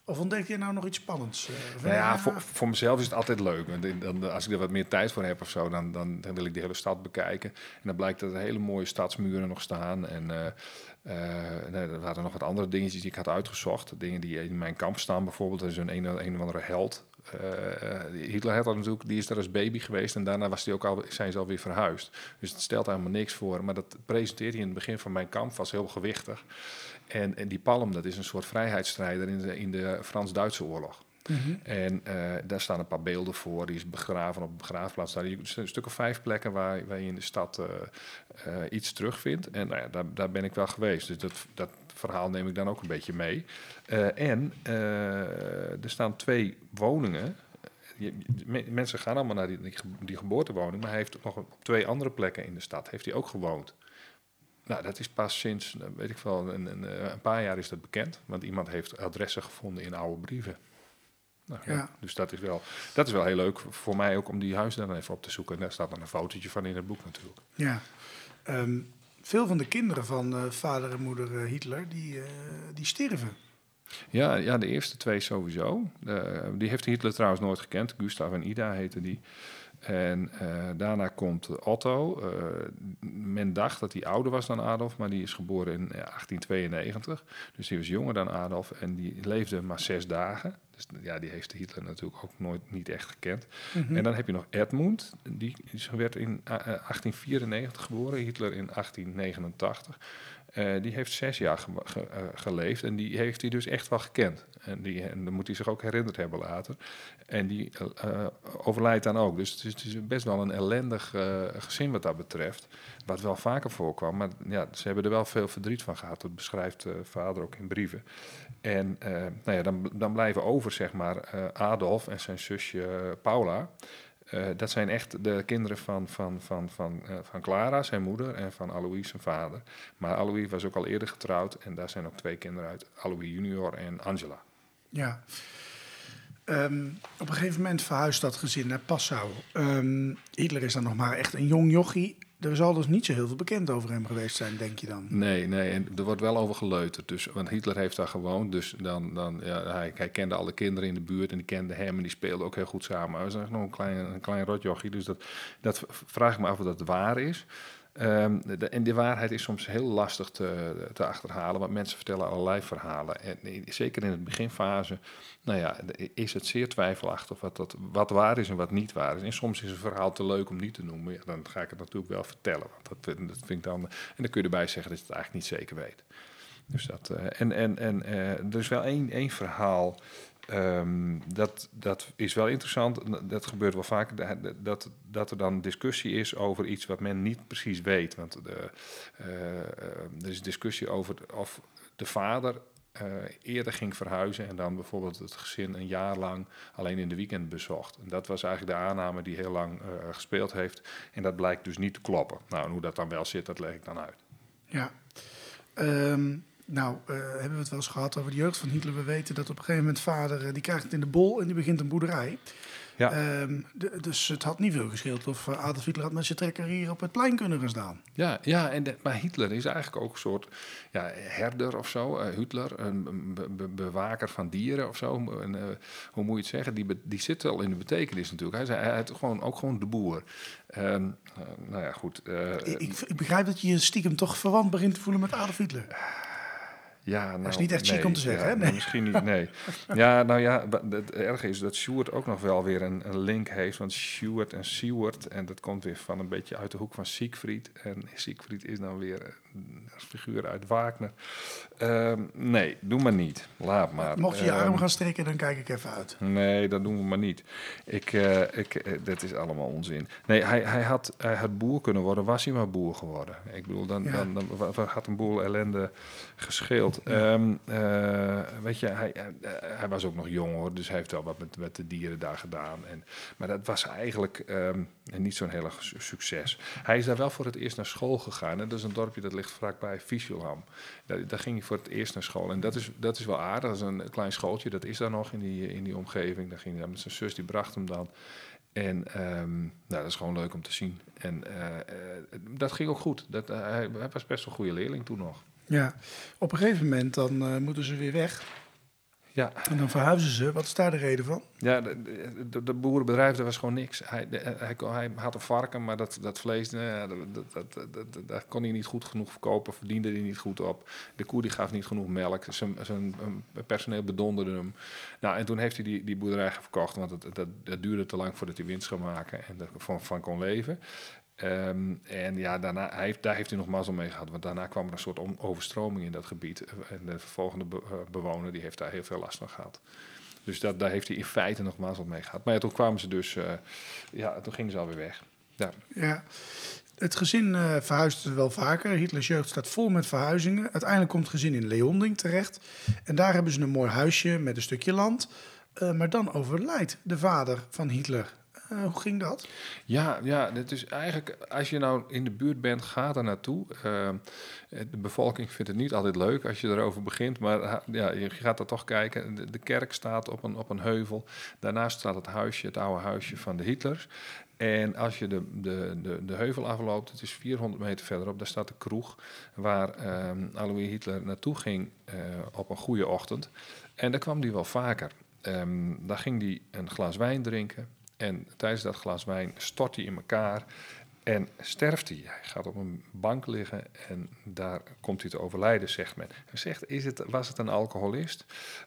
Of ontdek je nou nog iets spannends? eh, Nou ja, voor, voor mezelf is het altijd leuk. Want dan, als ik er wat meer tijd voor heb of zo, dan, dan, dan wil ik de hele stad bekijken. En dan blijkt dat er hele mooie stadsmuren nog staan. En eh, eh, nee, er waren nog wat andere dingetjes die ik had uitgezocht. Dingen die in mijn kamp staan bijvoorbeeld. Er is een een, een of andere held. Uh, Hitler had natuurlijk, die is daar als baby geweest en daarna was die ook al, zijn ze alweer verhuisd. Dus het stelt helemaal niks voor. Maar dat presenteert hij in het begin van mijn kamp, was heel gewichtig. En, en die palm, dat is een soort vrijheidsstrijder in de, in de Frans-Duitse oorlog. Mhm. En uh, daar staan een paar beelden voor. Die is begraven op een begraafplaats. Daar een stuk of vijf plekken waar, waar je in de stad uh, uh, iets terugvindt. En nou ja, daar, daar ben ik wel geweest. Dus dat, dat verhaal neem ik dan ook een beetje mee. en er staan twee woningen. Je, mensen gaan allemaal naar die, die, geboortewoning. Maar hij heeft nog op twee andere plekken in de stad heeft hij ook gewoond. Nou, dat is pas sinds, weet ik wel, een, een, een paar jaar is dat bekend. Want iemand heeft adressen gevonden in oude brieven. Nou, ja. Dus dat is, wel, dat is wel heel leuk voor mij ook om die huizen dan even op te zoeken. En daar staat dan een fotootje van in het boek natuurlijk. Ja. Ehm, veel van de kinderen van uh, vader en moeder uh, Hitler, die, uh, die sterven. Ja, ja, de eerste twee sowieso. die heeft Hitler trouwens nooit gekend. Gustav en Ida heten die. En daarna komt Otto. Men dacht dat hij ouder was dan Adolf, maar die is geboren in 1892. Dus die was jonger dan Adolf en die leefde maar zes dagen. Dus ja, die heeft Hitler natuurlijk ook nooit niet echt gekend. Mhm. En dan heb je nog Edmund, die werd in 1894 eh, geboren, Hitler in 1889. Uh, die heeft zes jaar ge uh, geleefd en die heeft hij dus echt wel gekend. En, die, en dan moet hij zich ook herinnerd hebben later. En die uh, overlijdt dan ook. Dus het is, het is, best wel een ellendig gezin wat dat betreft. Wat wel vaker voorkwam. Maar ja, ze hebben er wel veel verdriet van gehad. Dat beschrijft vader ook in brieven. En nou ja, dan, dan blijven over, zeg maar, Adolf en zijn zusje Paula. Uh, dat zijn echt de kinderen van, van, van, van, uh, van Clara, zijn moeder, en van Alois, zijn vader. Maar Alois was ook al eerder getrouwd en daar zijn ook twee kinderen uit, Alois junior en Angela. Ja. Um, op een gegeven moment verhuist dat gezin naar Passau. Um, Hitler is dan nog maar echt een jong jochie er zal dus niet zo heel veel bekend over hem geweest zijn, denk je dan? Nee, nee, en er wordt wel over geleuterd. Dus, want Hitler heeft daar gewoond, dus dan, dan, ja, hij, kende alle kinderen in de buurt en die kende hem en die speelden ook heel goed samen. Hij was nog een klein, een klein rotjochie, dus dat, dat vraag ik me af of dat waar is. De, en de waarheid is soms heel lastig te, te, achterhalen, want mensen vertellen allerlei verhalen. En zeker in het beginfase nou ja, is het zeer twijfelachtig wat, dat, wat waar is en wat niet waar is. En soms is een verhaal te leuk om niet te noemen. Dan ga ik het natuurlijk wel vertellen. Want dat, vind ik dan, en dan kun je erbij zeggen dat je het eigenlijk niet zeker weet. Dus dat, uh, en en, en uh, er is wel één, één verhaal Um, dat, dat is wel interessant. Dat gebeurt wel vaak. Dat, dat er dan discussie is over iets wat men niet precies weet. Want de, uh, er is discussie over of de vader uh, eerder ging verhuizen en dan bijvoorbeeld het gezin een jaar lang alleen in de weekend bezocht. En dat was eigenlijk de aanname die heel lang gespeeld heeft. En dat blijkt dus niet te kloppen. Nou, en hoe dat dan wel zit, dat leg ik dan uit. Ja. Um nou, uh, hebben we het wel eens gehad over de jeugd van Hitler. We weten dat op een gegeven moment vader, uh, die krijgt het in de bol en die begint een boerderij. Ja. Um, dus het had niet veel gescheeld of uh, Adolf Hitler had met zijn trekker hier op het plein kunnen gaan staan. Ja, ja en de, maar Hitler is eigenlijk ook een soort ja, herder of zo. Hitler, een be bewaker van dieren of zo. En, hoe moet je het zeggen? Die, die zit wel in de betekenis natuurlijk. Hij, hij, gewoon, ook gewoon de boer. Um, nou ja, goed. Ik, ik, begrijp dat je je stiekem toch verwant begint te voelen met Adolf Hitler. Ja, nou, dat is niet echt chic om te zeggen, hè? Nee. Misschien niet, nee. ja, nou ja, het erge is dat Stuart ook nog wel weer een, een link heeft. Want Stuart en Seward, en dat komt weer van een beetje uit de hoek van Siegfried. En Siegfried is dan weer een figuur uit Wagner. Uh, nee, doe maar niet. Laat maar. Mocht je je arm ehm, gaan strekken, dan kijk ik even uit. Nee, dat doen we maar niet. Ik, uh, ik, uh, dat is allemaal onzin. Nee, hij, hij, had, hij had boer kunnen worden, was hij maar boer geworden. Ik bedoel, dan, ja. dan, dan, dan had een boel ellende gescheeld. Ja. Um, weet je, hij, hij was ook nog jong hoor, dus hij heeft wel wat met, met de dieren daar gedaan. En, maar dat was eigenlijk um, niet zo'n heel succes. Hij is daar wel voor het eerst naar school gegaan. En dat is een dorpje dat ligt vlakbij Fiesjelham. Daar, daar ging hij voor het eerst naar school. En dat is, dat is wel aardig. Dat is een klein schooltje, dat is daar nog in die, in die omgeving. Daar ging hij met zijn zus, die bracht hem dan. En um, nou, dat is gewoon leuk om te zien. En uh, uh, dat ging ook goed. Dat, hij, hij, was best een goede leerling toen nog. Ja, op een gegeven moment dan moeten ze weer weg. Ja, En dan verhuizen ze. Wat is daar de reden van? ja de, de, boerenbedrijf, er was gewoon niks. Hij, de- hij, hij had een varken, maar dat, dat vlees, ja, dat, dat, dat, dat, dat- dat kon hij niet goed genoeg verkopen, verdiende hij niet goed op. De koe die gaf niet genoeg melk, zijn, zijn um, personeel bedonderde hem. Nou, en toen heeft hij die, die boerderij verkocht, want het, dat, dat duurde te lang voordat hij winst zou maken en ervan van kon leven. Ehm, en ja, daarna, hij heeft, daar heeft hij nog mazzel mee gehad. Want daarna kwam er een soort om- overstroming in dat gebied. En de volgende be- eh, bewoner die heeft daar heel veel last van gehad. Dus dat, daar heeft hij in feite nog mazzel mee gehad. Maar toen kwamen ze dus... eh, ja, toen gingen ze alweer weg. Ja. Het gezin eh verhuist wel vaker. Hitlers jeugd staat vol met verhuizingen. Uiteindelijk komt het gezin in Leonding terecht. En daar hebben ze een mooi huisje met een stukje land. Maar dan overlijdt de vader van Hitler. Eh, hoe ging dat? Ja, ja, het is eigenlijk, als je nou in de buurt bent, ga er naartoe. Eh, de bevolking vindt het niet altijd leuk als je erover begint, maar ja, je gaat er toch kijken. De, kerk staat op een, op een heuvel. Daarnaast staat het huisje, het oude huisje van de Hitlers. En als je de, de, de, de heuvel afloopt, het is 400 meter verderop, daar staat de kroeg waar ehm Alois Hitler naartoe ging eh, op een goede ochtend. En daar kwam hij wel vaker. Ehm, daar ging hij een glas wijn drinken. En tijdens dat glas wijn stort hij in elkaar en sterft hij. Hij gaat op een bank liggen en daar komt hij te overlijden, zegt men. Hij zegt, is het, was het een alcoholist?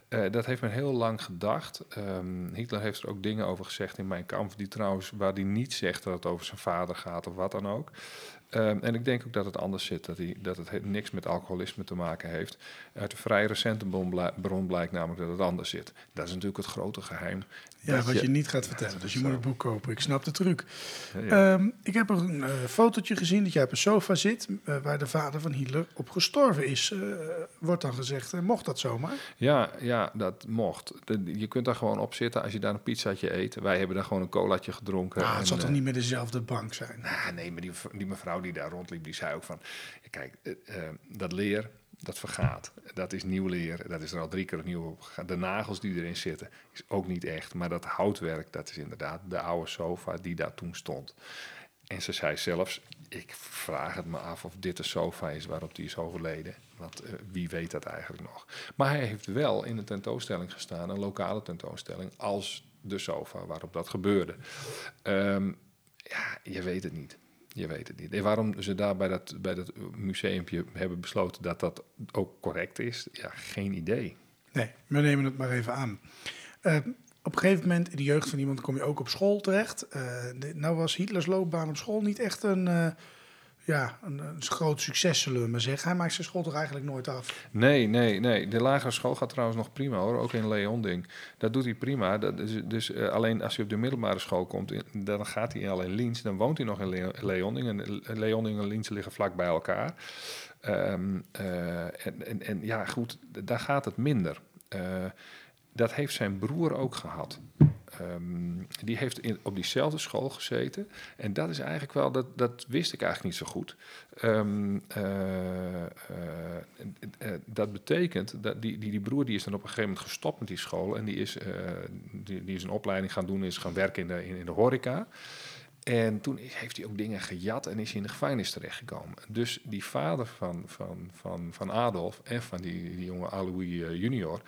Eh, dat heeft men heel lang gedacht. Ehm, Hitler heeft er ook dingen over gezegd in Mijn Kamp, die trouwens, waar hij niet zegt dat het over zijn vader gaat of wat dan ook. Ehm, en ik denk ook dat het anders zit, dat, hij, dat het he- niks met alcoholisme te maken heeft. Uit een vrij recente bron, blij- bron blijkt namelijk dat het anders zit. Dat is natuurlijk het grote geheim. Ja, wat je, niet gaat vertellen. Dus je moet het boek kopen. Ik snap de truc. Ja. Ehm, ik heb een eh, fotootje gezien dat jij op een sofa zit... eh, waar de vader van Hitler op gestorven is. Eh, wordt dan gezegd, mocht dat zomaar? Ja, ja, dat mocht. De- je kunt daar gewoon op zitten als je daar een pizzaatje eet. Wij hebben daar gewoon een colaatje gedronken. Ah, en, het zal toch niet meer dezelfde bank zijn? Ah, nee, maar die, die mevrouw die daar rondliep, die zei ook van... Kijk, eh, eh, dat leer, dat vergaat. Dat is nieuw leer. Dat is er al drie keer opnieuw op. De nagels die erin zitten, is ook niet echt. Maar dat houtwerk, dat is inderdaad de oude sofa die daar toen stond. En ze zei zelfs, ik vraag het me af of dit de sofa is waarop die is overleden. Want eh, wie weet dat eigenlijk nog. Maar hij heeft wel in een tentoonstelling gestaan, een lokale tentoonstelling, als de sofa waarop dat gebeurde. Ehm, ja, je weet het niet. Je weet het niet. En waarom ze daar bij dat, bij dat museumpje hebben besloten dat dat ook correct is, ja, geen idee. Nee, we nemen het maar even aan. Eh, op een gegeven moment in de jeugd van iemand kom je ook op school terecht. Eh, nou was Hitlers loopbaan op school niet echt een, eh, ja, een, groot succes, zullen we maar zeggen. Hij maakt zijn school toch eigenlijk nooit af. Nee, nee, nee. De lagere school gaat trouwens nog prima hoor, ook in Leonding. Dat doet hij prima. Dat is, dus eh, alleen als hij op de middelbare school komt, dan gaat hij al in Liens. Dan woont hij nog in Le- Leonding. En Le- Leonding en Liens liggen vlak bij elkaar. Ehm, eh, en, en, ja, goed, daar gaat het minder. Eh, dat heeft zijn broer ook gehad. Ehm, die heeft op diezelfde school gezeten. En dat is eigenlijk wel, dat, dat wist ik eigenlijk niet zo goed. Ehm, eh, eh, eh, dat betekent dat die, die, die broer die is dan op een gegeven moment gestopt met die school. En die is, die, die is een opleiding gaan doen, is gaan werken in de, in, de horeca. En toen heeft hij ook dingen gejat en is hij in de gevangenis terechtgekomen. Dus die vader van, van, van, van Adolf en van die, die jonge Alois eh, junior...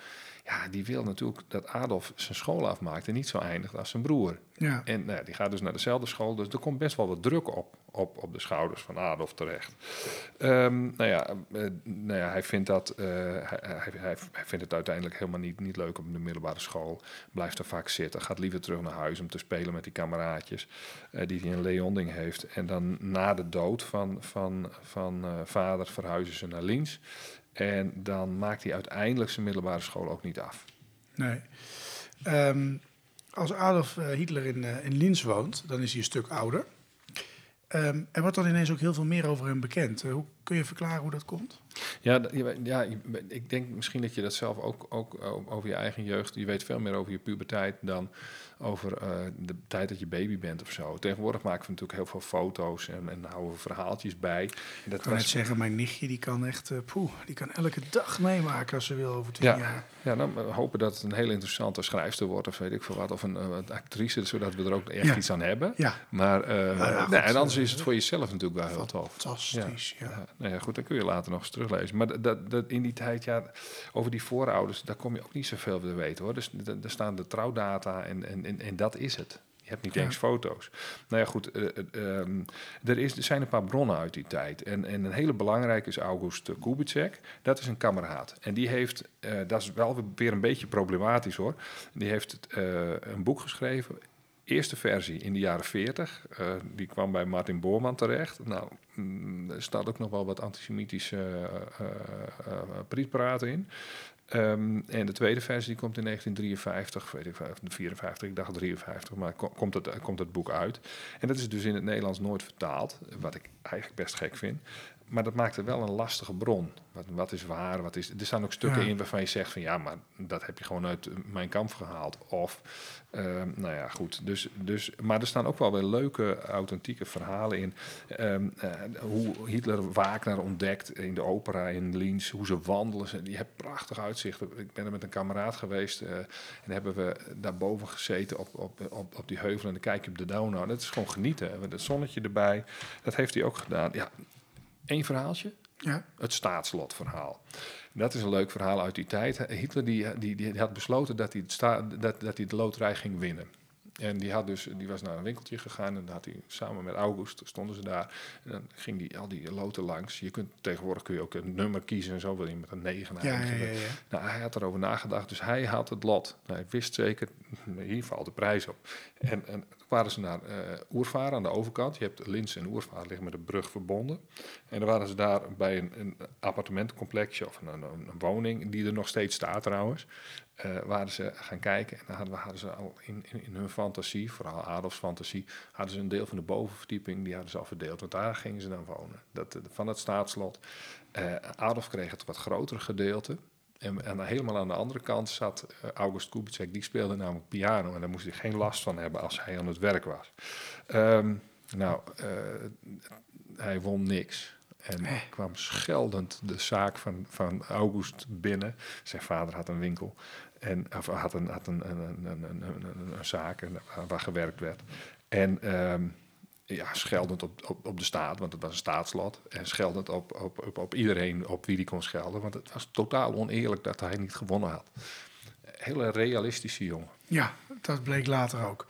ja, die wil natuurlijk dat Adolf zijn school afmaakt en niet zo eindigt als zijn broer. Ja. En nou, ja, die gaat dus naar dezelfde school, dus er komt best wel wat druk op, op, op de schouders van Adolf terecht. Ehm, nou, ja, eh, nou ja, hij vindt dat, eh, hij, hij, hij, vindt het uiteindelijk helemaal niet, niet leuk op de middelbare school. Blijft er vaak zitten, gaat liever terug naar huis om te spelen met die kameraadjes eh, die hij in Leonding heeft. En dan na de dood van, van, van vader verhuizen ze naar Liens. En dan maakt hij uiteindelijk zijn middelbare school ook niet af. Nee. Ehm, als Adolf eh, Hitler in, eh, in Linz woont, dan is hij een stuk ouder. Ehm, er wordt dan ineens ook heel veel meer over hem bekend. Eh, hoe kun je verklaren hoe dat komt? Ja, ja, ik denk misschien dat je dat zelf ook, ook over je eigen jeugd... je weet veel meer over je puberteit dan over eh, de tijd dat je baby bent of zo. Tegenwoordig maken we natuurlijk heel veel foto's en, en houden we verhaaltjes bij. En dat Ik kan net zeggen, mijn nichtje die kan echt, eh, poeh, die kan elke dag meemaken als ze wil over tien Ja. jaar. Ja, dan we hopen dat het een hele interessante schrijfster wordt of weet ik veel wat. Of een, eh, een actrice, zodat we er ook echt Ja. iets aan hebben. Ja, Maar eh, ja, goed, nee, en anders eh, is het voor jezelf natuurlijk wel heel tof. fantastisch. Ja. Nou ja, goed, dan kun je later nog eens teruglezen. Maar dat, dat, dat in die tijd, ja, over die voorouders, daar kom je ook niet zoveel te weten hoor. Dus daar staan de trouwdata en, en, en, en dat is het. Je hebt niet Ja. eens foto's. Nou ja, goed, eh, eh, ehm, er, is, er zijn een paar bronnen uit die tijd. En, en een hele belangrijke is August Kubitschek. Dat is een kameraad. En die heeft, eh, dat is wel weer een beetje problematisch hoor. Die heeft een boek geschreven eerste versie in de jaren 40. eh, die kwam bij Martin Boorman terecht. Nou, mm, er staat ook nog wel wat antisemitische eh, prietpraten in. Ehm, en de tweede versie komt in 1953, weet ik, veel, 54, ik dacht 53, maar ko- komt het, komt het boek uit. En dat is dus in het Nederlands nooit vertaald, wat ik eigenlijk best gek vind. Maar dat maakt het wel een lastige bron. Wat, wat is waar? Wat is, er staan ook stukken Ja. in waarvan je zegt van ja, maar dat heb je gewoon uit mijn kamp gehaald. Of, ehm, nou ja, goed. Dus, dus, maar er staan ook wel weer leuke, authentieke verhalen in. Ehm, eh, hoe Hitler Wagner ontdekt in de opera in Linz. Hoe ze wandelen. Ze- Je hebt prachtig uitzicht. Ik ben er met een kameraad geweest. eh, en hebben we daarboven gezeten op, op, op, op die heuvel. En dan kijk je op de Donau. Dat is gewoon genieten. Met het zonnetje erbij. Dat heeft hij ook gedaan. Ja, één verhaaltje. Ja. Het staatslotverhaal. Dat is een leuk verhaal uit die tijd. Hitler die, die, die had besloten dat hij, het sta, dat, dat hij de loterij ging winnen. En die, had dus, die was naar een winkeltje gegaan en dan had hij samen met August, stonden ze daar. En dan ging die al die loten langs. Je kunt, tegenwoordig kun je ook een nummer kiezen en zo, wil je met een 9 Ja, ja, ja, ja. Nou, hij had erover nagedacht, dus hij had het lot. Nou, hij wist zeker, hier valt de prijs op. En, en waren ze naar eh Oervaar aan de overkant. Je hebt Lins en Oervaar liggen met een brug verbonden. En dan waren ze daar bij een, een of een, een, woning, die er nog steeds staat trouwens. eh, waren ze gaan kijken en dan hadden, hadden ze al in, in, hun fantasie, vooral Adolfs fantasie, hadden ze een deel van de bovenverdieping, die hadden ze al verdeeld. Want daar gingen ze dan wonen, dat, eh, van het staatslot. Eh, Adolf kreeg het wat grotere gedeelte. En, en helemaal aan de andere kant zat eh, August Kubitschek, die speelde namelijk piano. En daar moest hij geen last van hebben als hij aan het werk was. Ehm, nou, eh, hij won niks. En kwam scheldend de zaak van, van August binnen. Zijn vader had een winkel. En, of had een, had een, een, een, een, een, een- een zaak waar, gewerkt werd. En ehm, ja, scheldend op, op, op de staat, want het was een staatslot. En scheldend op, op, op, op iedereen op wie die kon schelden. Want het was totaal oneerlijk dat hij niet gewonnen had. Hele realistische jongen. Ja, dat bleek later ook.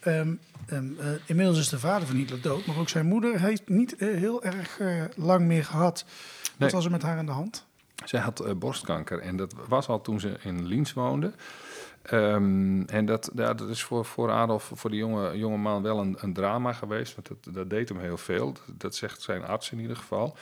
Ehm, ehm, eh, inmiddels is de vader van Hitler dood, maar ook zijn moeder heeft niet eh, heel erg eh, lang meer gehad. Wat Nee. was er met haar aan de hand? Zij had borstkanker en dat was al toen ze in Liens woonde. Ehm, en dat, ja, dat is voor, voor Adolf, voor die jonge, jonge man, wel een, een drama geweest. Want dat, dat deed hem heel veel. Dat, zegt zijn arts in ieder geval.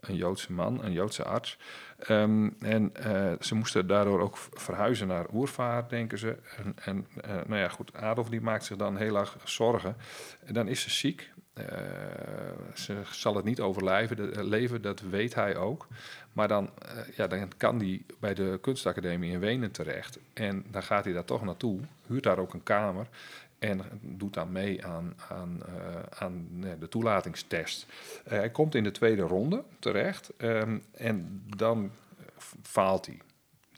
Een Joodse man, een Joodse arts. Ehm, en eh, ze moesten daardoor ook verhuizen naar Oervaart, denken ze. En, en eh, nou ja, goed, Adolf die maakt zich dan heel erg zorgen. En dan is ze ziek. Eh, ze zal het niet overleven, eh, leven, dat weet hij ook. Maar dan, eh, ja, dan kan hij bij de kunstacademie in Wenen terecht. En dan gaat hij daar toch naartoe, huurt daar ook een kamer. En doet dan mee aan, aan, aan de toelatingstest. Hij komt in de tweede ronde terecht. ehm, en dan faalt hij.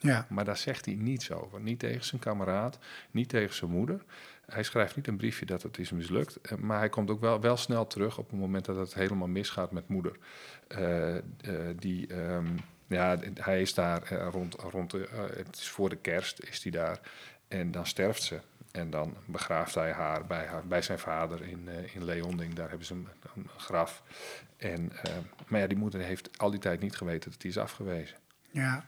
Ja, Maar daar zegt hij niets over. Niet tegen zijn kameraad, niet tegen zijn moeder. Hij schrijft niet een briefje dat het is mislukt. eh, Maar hij komt ook wel, wel snel terug op het moment dat het helemaal misgaat met moeder. Eh, eh, die, ehm, ja, hij is daar rond, rond de, het is voor de kerst is hij daar. En dan sterft ze. En dan begraaft hij haar bij, haar, bij zijn vader in, eh, in Leonding. Daar hebben ze een, een graf. En, maar ja, die moeder heeft al die tijd niet geweten dat hij is afgewezen. ja.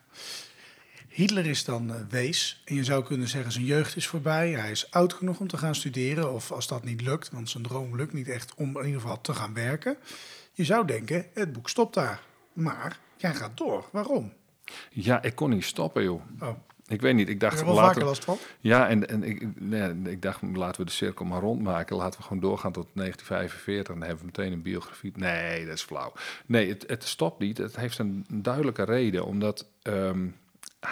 Hitler is dan eh, wees. En je zou kunnen zeggen, zijn jeugd is voorbij. Hij is oud genoeg om te gaan studeren. Of als dat niet lukt, want zijn droom lukt niet echt om in ieder geval te gaan werken. Je zou denken, het boek stopt daar. Maar jij gaat door. Waarom? Ja, ik kon niet stoppen, joh. Oh, Ik weet niet, ik dacht... wel laten- vaker last van? Ja, en, en ik, nee, ik dacht, laten we de cirkel maar rondmaken. Laten we gewoon doorgaan tot 1945. En dan hebben we meteen een biografie. Nee, dat is flauw. Nee, het, het stopt niet. Het heeft een duidelijke reden. Omdat ehm,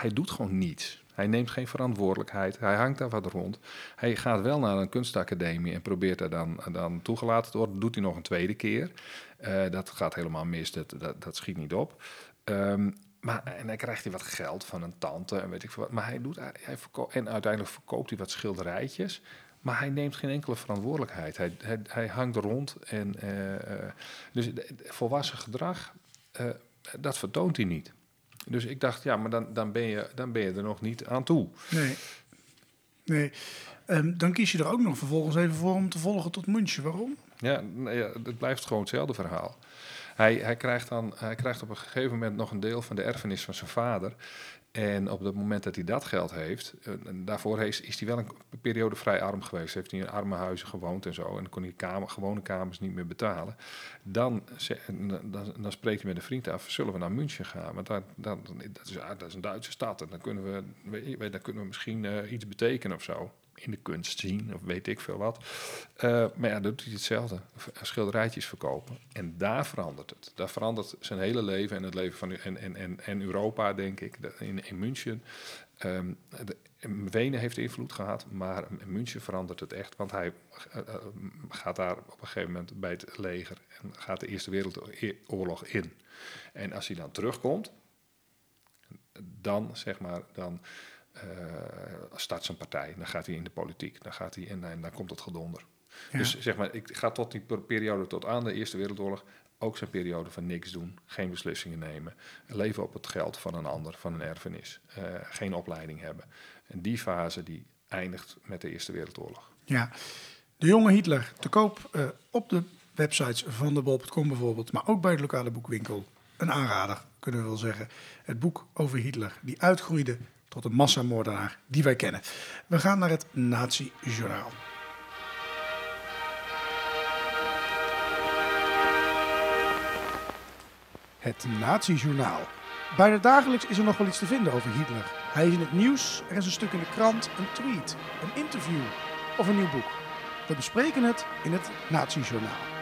hij doet gewoon niets. Hij neemt geen verantwoordelijkheid. Hij hangt daar wat rond. Hij gaat wel naar een kunstacademie en probeert er dan, dan toegelaten te worden. Doet hij nog een tweede keer. Eh, dat gaat helemaal mis. Dat, dat, schiet niet op. Ehm, maar, en dan krijgt hij wat geld van een tante en weet ik veel wat. Maar hij doet, hij, en uiteindelijk verkoopt hij wat schilderijtjes. Maar hij neemt geen enkele verantwoordelijkheid. Hij, hij, hangt rond. En, eh, eh, dus volwassen gedrag, dat vertoont hij niet. Dus ik dacht, ja, maar dan, dan, ben je, dan ben je er nog niet aan toe. Nee. Nee. Ehm, dan kies je er ook nog vervolgens even voor om te volgen tot München. Waarom? Ja, nee, ja, het blijft gewoon hetzelfde verhaal. Hij, hij, krijgt dan, hij krijgt op een gegeven moment nog een deel van de erfenis van zijn vader. En op het moment dat hij dat geld heeft, eh, daarvoor is, is hij wel een periode vrij arm geweest. Heeft hij in arme huizen gewoond en zo. En kon hij kamer, gewone kamers niet meer betalen. Dan, ze- dan, dan spreekt hij met een vriend af, zullen we naar München gaan? Want dan, dat, is, dat is een Duitse stad en dan kunnen we, weet je, dan kunnen we misschien eh, iets betekenen of zo. In de kunst zien, of weet ik veel wat. Eh, maar ja, doet hij hetzelfde. Schilderijtjes verkopen. En daar verandert het. Daar verandert zijn hele leven en het leven van en, en, en, en Europa, denk ik, in, München. Ehm, Wenen heeft invloed gehad, maar München verandert het echt. Want hij eh, eh, gaat daar op een gegeven moment bij het leger en gaat de Eerste Wereldoorlog in. En als hij dan terugkomt, dan zeg maar, dan start zijn partij. Dan gaat hij in de politiek. Dan gaat hij in en dan komt het gedonder. Ja. Dus zeg maar, ik ga tot die per- periode tot aan de Eerste Wereldoorlog ook zijn periode van niks doen, geen beslissingen nemen, leven op het geld van een ander, van een erfenis, eh, geen opleiding hebben. En die fase die eindigt met de Eerste Wereldoorlog. Ja, de jonge Hitler te koop eh, op de websites van de bol.com bijvoorbeeld, maar ook bij de lokale boekwinkel. Een aanrader, kunnen we wel zeggen. Het boek over Hitler, die uitgroeide tot een massamoordenaar die wij kennen. We gaan naar het Nazi-journaal. Het Nazi-journaal. Bijna dagelijks is er nog wel iets te vinden over Hitler. Hij is in het nieuws, er is een stuk in de krant, een tweet, een interview of een nieuw boek. We bespreken het in het Nazi-journaal.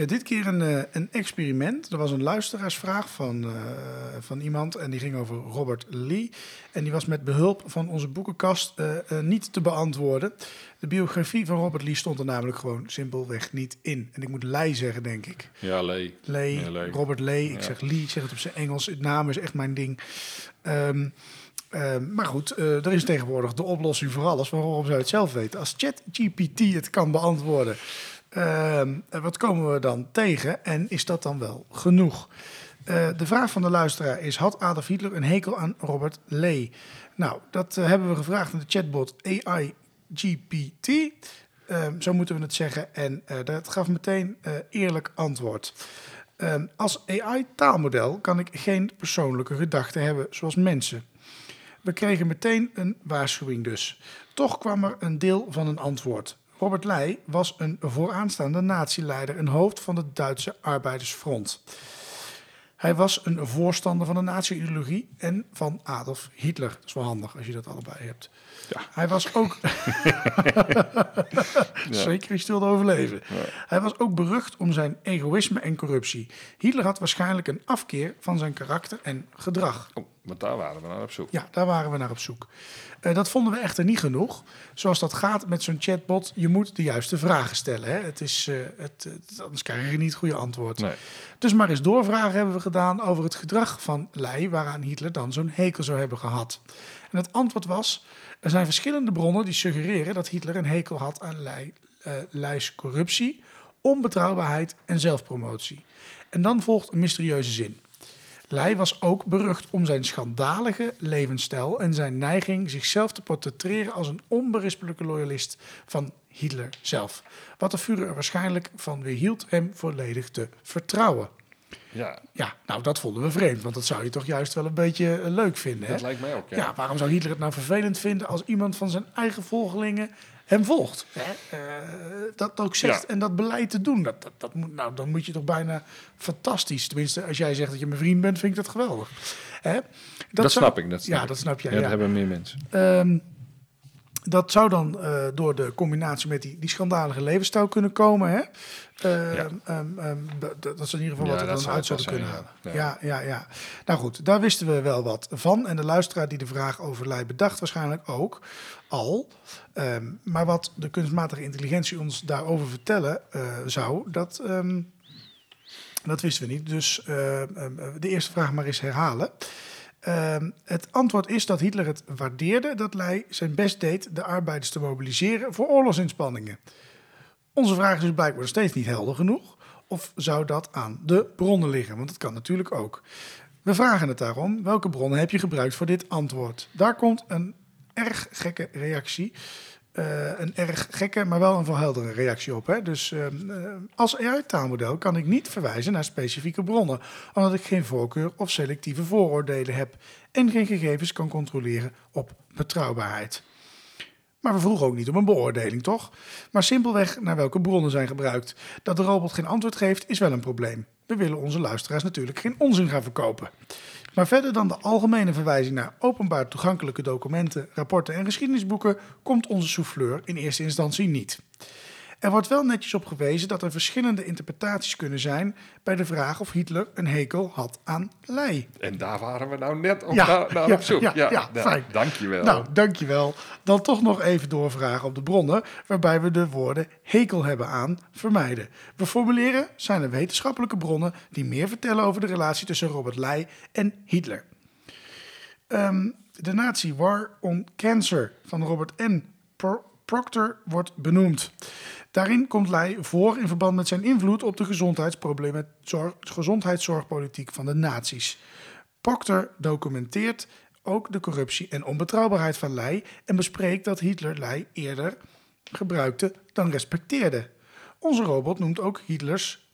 Ja, dit keer een, eh, een experiment. Er was een luisteraarsvraag van, eh, van iemand en die ging over Robert Lee. En die was met behulp van onze boekenkast eh, niet te beantwoorden. De biografie van Robert Lee stond er namelijk gewoon simpelweg niet in. En ik moet Lee zeggen, denk ik. Ja, Lee. Lee, Ja, Lee. Robert Lee. Ik Ja. zeg Lee, ik zeg het op zijn Engels. Het naam is echt mijn ding. Ehm, ehm, maar goed, er is tegenwoordig de oplossing voor alles. Waarom zou je het zelf weten? Als ChatGPT het kan beantwoorden, ehm, eh, wat komen we dan tegen? En is dat dan wel genoeg? Eh, de vraag van de luisteraar is: had Adolf Hitler een hekel aan Robert Lee? Nou, dat eh, hebben we gevraagd aan de chatbot AI GPT. Ehm, zo moeten we het zeggen. En eh, dat gaf meteen eerlijk antwoord. Ehm, als AI-taalmodel kan ik geen persoonlijke gedachten hebben zoals mensen. We kregen meteen een waarschuwing dus. Toch kwam er een deel van een antwoord. Robert Leij was een vooraanstaande natieleider en hoofd van het Duitse Arbeidersfront. Hij was een voorstander van de nazi-ideologie en van Adolf Hitler. Dat is wel handig als je dat allebei hebt. Ja. Hij was ook. Zeker je wilde overleven. Hij was ook berucht om zijn egoïsme en corruptie. Hitler had waarschijnlijk een afkeer van zijn karakter en gedrag. Oh, want daar waren we naar op zoek. Ja, daar waren we naar op zoek. Eh, dat vonden we echter niet genoeg. Zoals dat gaat met zo'n chatbot, je moet de juiste vragen stellen. Hè? Het is, eh, het, het- anders krijg je niet het goede antwoord. Nee. Dus maar eens doorvragen hebben we gedaan over het gedrag van Lei, waaraan Hitler dan zo'n hekel zou hebben gehad. En het antwoord was: er zijn verschillende bronnen die suggereren dat Hitler een hekel had aan Lei, eh, Leis corruptie, onbetrouwbaarheid en zelfpromotie. En dan volgt een mysterieuze zin. Lei was ook berucht om zijn schandalige levensstijl en zijn neiging zichzelf te portretteren als een onberispelijke loyalist van Hitler zelf. Wat de Führer er waarschijnlijk van weerhield hem volledig te vertrouwen. Ja, Ja, nou dat vonden we vreemd, want dat zou je toch juist wel een beetje eh, leuk vinden. Hè? dat lijkt mij ook. Ja. Ja, waarom zou Hitler het nou vervelend vinden als iemand van zijn eigen volgelingen hem volgt? Hè? Eh, dat ook zegt Ja. en dat beleid te doen. Dat, dat, dat moet, nou, dan moet je toch bijna fantastisch. Tenminste, als jij zegt dat je mijn vriend bent, vind ik dat geweldig. Hè? Dat, zou- snap ik. Dat snap ja, ik. dat snap jij. Ja, Ja, dat hebben meer mensen. Ehm, dat zou dan eh, door de combinatie met die, die schandalige levensstijl kunnen komen. Hè? Eh, Ja. ehm, ehm, dat, is in ieder geval Ja, wat dat dan uit zouden kunnen halen. ja. Ja. Ja, ja, Nou goed, daar wisten we wel wat van. En de luisteraar die de vraag over Lei bedacht waarschijnlijk ook al. Ehm, maar wat de kunstmatige intelligentie ons daarover vertellen eh, zou, dat, ehm, dat wisten we niet. Dus ehm, de eerste vraag maar eens herhalen. Ehm, het antwoord is dat Hitler het waardeerde dat Lei zijn best deed de arbeiders te mobiliseren voor oorlogsinspanningen. Onze vraag is dus blijkbaar steeds niet helder genoeg. Of zou dat aan de bronnen liggen? Want dat kan natuurlijk ook. We vragen het daarom. Welke bronnen heb je gebruikt voor dit antwoord? Daar komt een erg gekke reactie. Eh, een erg gekke, maar wel een verheldere reactie op. Hè? Dus ehm, eh, als AI-taalmodel kan ik niet verwijzen naar specifieke bronnen, omdat ik geen voorkeur of selectieve vooroordelen heb en geen gegevens kan controleren op betrouwbaarheid. Maar we vroegen ook niet om een beoordeling, toch? Maar simpelweg naar welke bronnen zijn gebruikt. Dat de robot geen antwoord geeft, is wel een probleem. We willen onze luisteraars natuurlijk geen onzin gaan verkopen. Maar verder dan de algemene verwijzing naar openbaar toegankelijke documenten, rapporten en geschiedenisboeken, komt onze souffleur in eerste instantie niet. Er wordt wel netjes op gewezen dat er verschillende interpretaties kunnen zijn bij de vraag of Hitler een hekel had aan lei. En daar waren we nou net op, Ja, naar, naar ja, op zoek. ja, Ja, ja, nou, fijn. Dankjewel. Nou, dankjewel. Dan toch nog even doorvragen op de bronnen, waarbij we de woorden hekel hebben aan vermijden. We formuleren zijn er wetenschappelijke bronnen die meer vertellen over de relatie tussen Robert Ley en Hitler. Ehm, de Nazi War on Cancer van Robert N. Pro- Proctor wordt benoemd. Daarin komt Ley voor in verband met zijn invloed op de gezondheidsproblemen- zorg- gezondheidszorgpolitiek van de nazi's. Proctor documenteert ook de corruptie en onbetrouwbaarheid van Ley en bespreekt dat Hitler Ley eerder gebruikte dan respecteerde. Onze robot noemt ook Hitlers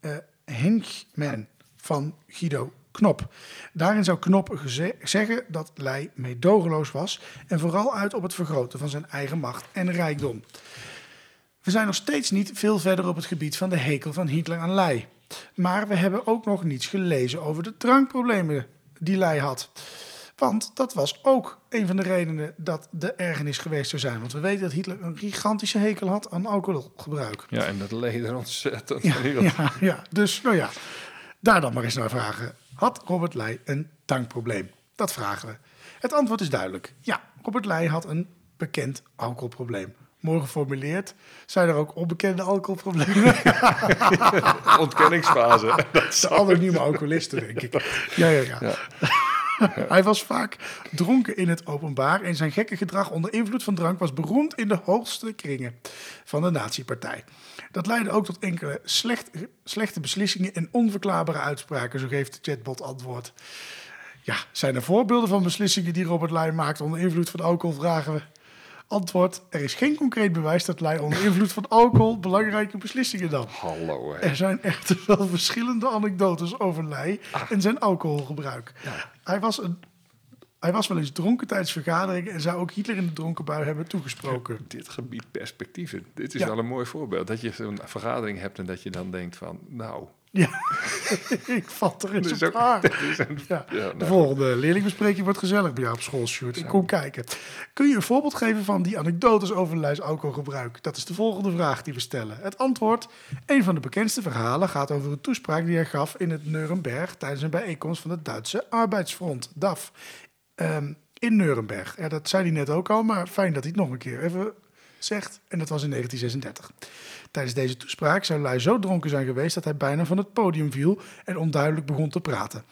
eh Henchman van Guido Knop. Daarin zou Knop zeggen dat Ley meedogenloos was en vooral uit op het vergroten van zijn eigen macht en rijkdom. We zijn nog steeds niet veel verder op het gebied van de hekel van Hitler aan Ley. Maar we hebben ook nog niets gelezen over de drankproblemen die Ley had. Want dat was ook een van de redenen dat de ergernis geweest zou zijn. Want we weten dat Hitler een gigantische hekel had aan alcoholgebruik. Ja, en dat leed er ontzettend Ja, van. ja, ja, dus nou ja, daar dan maar eens naar vragen. Had Robert Ley een tankprobleem? Dat vragen we. Het antwoord is duidelijk. Ja, Robert Ley had een bekend alcoholprobleem. Mooi geformuleerd. Zijn er ook onbekende alcoholproblemen? Ontkenningsfase. De anonieme alcoholisten, denk ik. Ja, ja, ja. Hij was vaak dronken in het openbaar en zijn gekke gedrag onder invloed van drank was beroemd in de hoogste kringen van de nazi-partij. Dat leidde ook tot enkele slecht, slechte beslissingen en onverklaarbare uitspraken, zo geeft de chatbot antwoord. Ja, zijn er voorbeelden van beslissingen die Robert Ley maakte onder invloed van alcohol, vragen we. Antwoord, er is geen concreet bewijs dat Ley onder invloed van alcohol belangrijke beslissingen nam. Hallo, hè. Er zijn echter wel verschillende anekdotes over Ley en zijn alcoholgebruik. Hij, was een, hij was wel eens dronken tijdens vergaderingen en zou ook Hitler in de dronken bui hebben toegesproken. Dit gebied perspectieven. Dit is Ja. wel een mooi voorbeeld. Dat je zo'n vergadering hebt en dat je dan denkt van... Nou, Ja, ik vat er eens is op aan. Ja, de nou, volgende leerlingbespreking wordt gezellig bij jou op school, Sjoerd. Ik kom kijken. Kun je een voorbeeld geven van die anekdotes over Leijs alcoholgebruik? Dat is de volgende vraag die we stellen. Het antwoord, een van de bekendste verhalen, gaat over een toespraak die hij gaf in het Nuremberg tijdens een bijeenkomst van het Duitse Arbeidsfront, DAF, ehm, in Nuremberg. Ja, dat zei hij net ook al, maar fijn dat hij het nog een keer even zegt. En dat was in 1936. Tijdens deze toespraak zou Lui zo dronken zijn geweest dat hij bijna van het podium viel en onduidelijk begon te praten.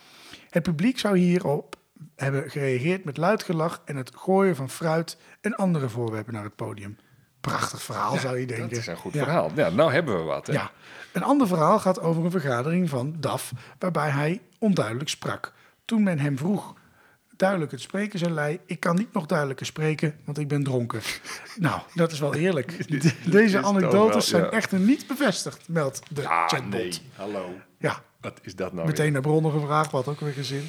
Het publiek zou hierop hebben gereageerd met luid gelach en het gooien van fruit en andere voorwerpen naar het podium. Prachtig verhaal, zou je denken. Dat is een goed Ja. verhaal. Ja, nou hebben we wat. Hè? Ja. Een ander verhaal gaat over een vergadering van DAF, waarbij hij onduidelijk sprak. Toen men hem vroeg duidelijk het spreken, zei hij: Ik kan niet nog duidelijker spreken, want ik ben dronken. nou, dat is wel eerlijk. De- Deze anekdotes zijn ja. echter niet bevestigd, meldt de Ah, chatbot. nee. Hallo. Ja, Wat is dat nou meteen naar bronnen gevraagd, wat ook weer gezin.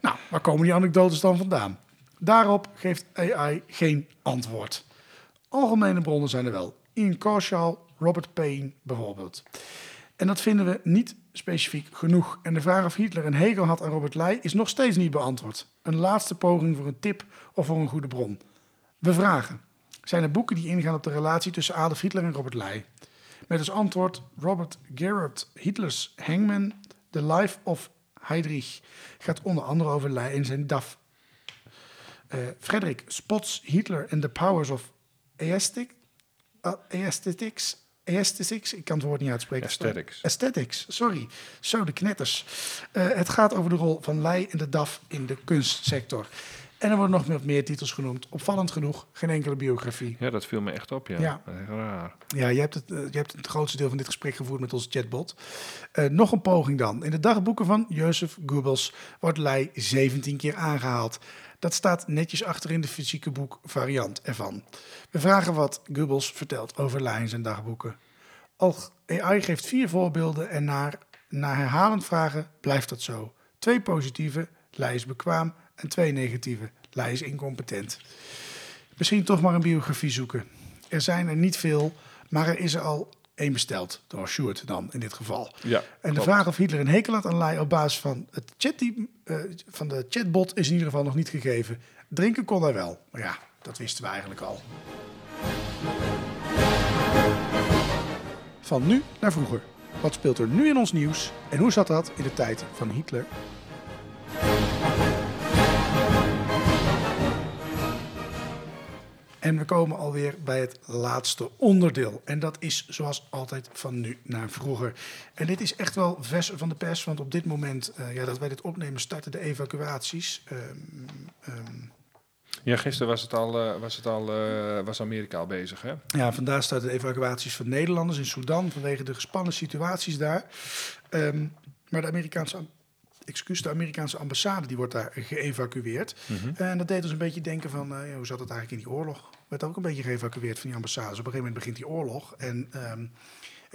Nou, waar komen die anekdotes dan vandaan? Daarop geeft AI geen antwoord. Algemene bronnen zijn er wel. Ian Kershaw, Robert Payne bijvoorbeeld. En dat vinden we niet specifiek genoeg. En de vraag of Hitler een hekel had aan Robert Ley is nog steeds niet beantwoord. Een laatste poging voor een tip of voor een goede bron. We vragen. zijn er boeken die ingaan op de relatie tussen Adolf Hitler en Robert Leij. Met als antwoord Robert Gerard Hitlers Hangman, The Life of Heydrich, gaat onder andere over Leij en zijn DAF. Uh, Frederick Spots Hitler and the Powers of Aesthetic, Aesthetics. Aesthetics, ik kan het woord niet uitspreken. Aesthetics. Aesthetics, sorry. Zo, de knetters. Uh, het gaat over de rol van Leij en de DAF in de kunstsector. En er worden nog meer, meer titels genoemd. Opvallend genoeg, geen enkele biografie. Ja, dat viel me echt op, ja. Ja. Raar. Ja, je hebt, het, uh, je hebt het grootste deel van dit gesprek gevoerd met onze chatbot. Uh, nog een poging dan. In de dagboeken van Jozef Goebbels wordt Leij 17 keer aangehaald. Dat staat netjes achter in de fysieke boek variant ervan. We vragen wat Goebbels vertelt over Leij in zijn dagboeken. AI geeft vier voorbeelden en na herhalend vragen blijft dat zo. Twee positieve, Leij is bekwaam en twee negatieve, Leij is incompetent. Misschien toch maar een biografie zoeken. Er zijn er niet veel, maar er is er al één besteld. Door Sjoerd dan, in dit geval. Ja, en de vraag of Hitler een hekel had aan Leij op basis van, het chat die, uh, van de chatbot is in ieder geval nog niet gegeven. Drinken kon hij wel. Maar ja, dat wisten we eigenlijk al. Van nu naar vroeger. Wat speelt er nu in ons nieuws en hoe zat dat in de tijd van Hitler? En we komen alweer bij het laatste onderdeel. En dat is zoals altijd van nu naar vroeger. En dit is echt wel vers van de pers, want op dit moment uh, ja, dat wij dit opnemen starten de evacuaties. Um, um, ja, gisteren was het al, uh, was, het al uh, was Amerika al bezig, hè? Ja, vandaag starten de evacuaties van Nederlanders in Sudan vanwege de gespannen situaties daar. Um, maar de Amerikaanse excuus, de Amerikaanse ambassade die wordt daar geëvacueerd. Mm -hmm. En dat deed ons een beetje denken van, uh, hoe zat het eigenlijk in die oorlog? Werd ook een beetje geëvacueerd van die ambassades. Op een gegeven moment begint die oorlog. En um,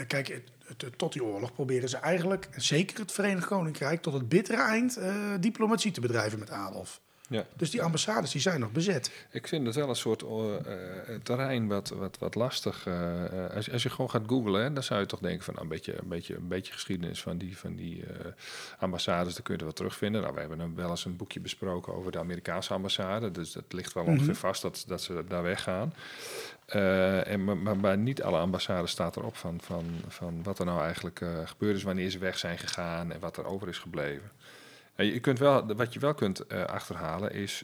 kijk, het, tot die oorlog proberen ze eigenlijk, zeker het Verenigd Koninkrijk, tot het bittere eind uh, diplomatie te bedrijven met Adolf. Ja. Dus die ambassades die zijn nog bezet. Ik vind het wel een soort uh, terrein wat, wat, wat lastig. Uh, als, als je gewoon gaat googlen, dan zou je toch denken van nou, een, beetje, een, beetje, een beetje geschiedenis van die, van die ambassades, daar kun je er wel terugvinden. Nou, we hebben wel eens een boekje besproken over de Amerikaanse ambassade. Dus dat ligt wel ongeveer mm -hmm. vast dat, dat ze daar weggaan. en, maar, maar, niet alle ambassades staat erop van, van, van wat er nou eigenlijk gebeurd is, wanneer ze weg zijn gegaan en wat er over is gebleven. Je kunt wel, wat je wel kunt uh, achterhalen is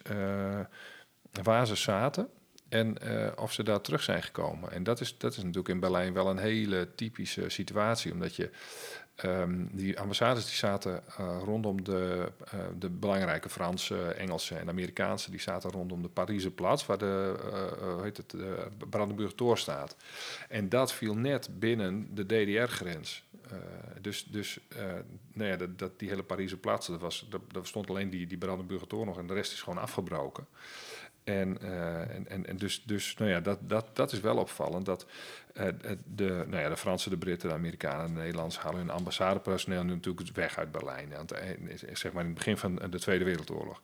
waar ze zaten en uh, of ze daar terug zijn gekomen. En dat is, dat is natuurlijk in Berlijn wel een hele typische situatie, omdat je um, die ambassades die zaten rondom de, de belangrijke Franse, Engelse en Amerikaanse, die zaten rondom de Pariser plaats, waar de, hoe heet het, de Brandenburg Tor staat. En dat viel net binnen de DDR-grens. Dus dus nou ja, dat, die hele Pariser plaats, dat was, dat, dat stond alleen die, die Brandenburger Tor nog en de rest is gewoon afgebroken. En, uh, en, en, en, dus, dus nou ja, dat, dat, dat is wel opvallend. Dat de, nou ja, de Fransen, de Britten, de Amerikanen en de Nederlanders halen hun ambassadepersoneel nu natuurlijk weg uit Berlijn. Aan het, zeg maar in het begin van de Tweede Wereldoorlog.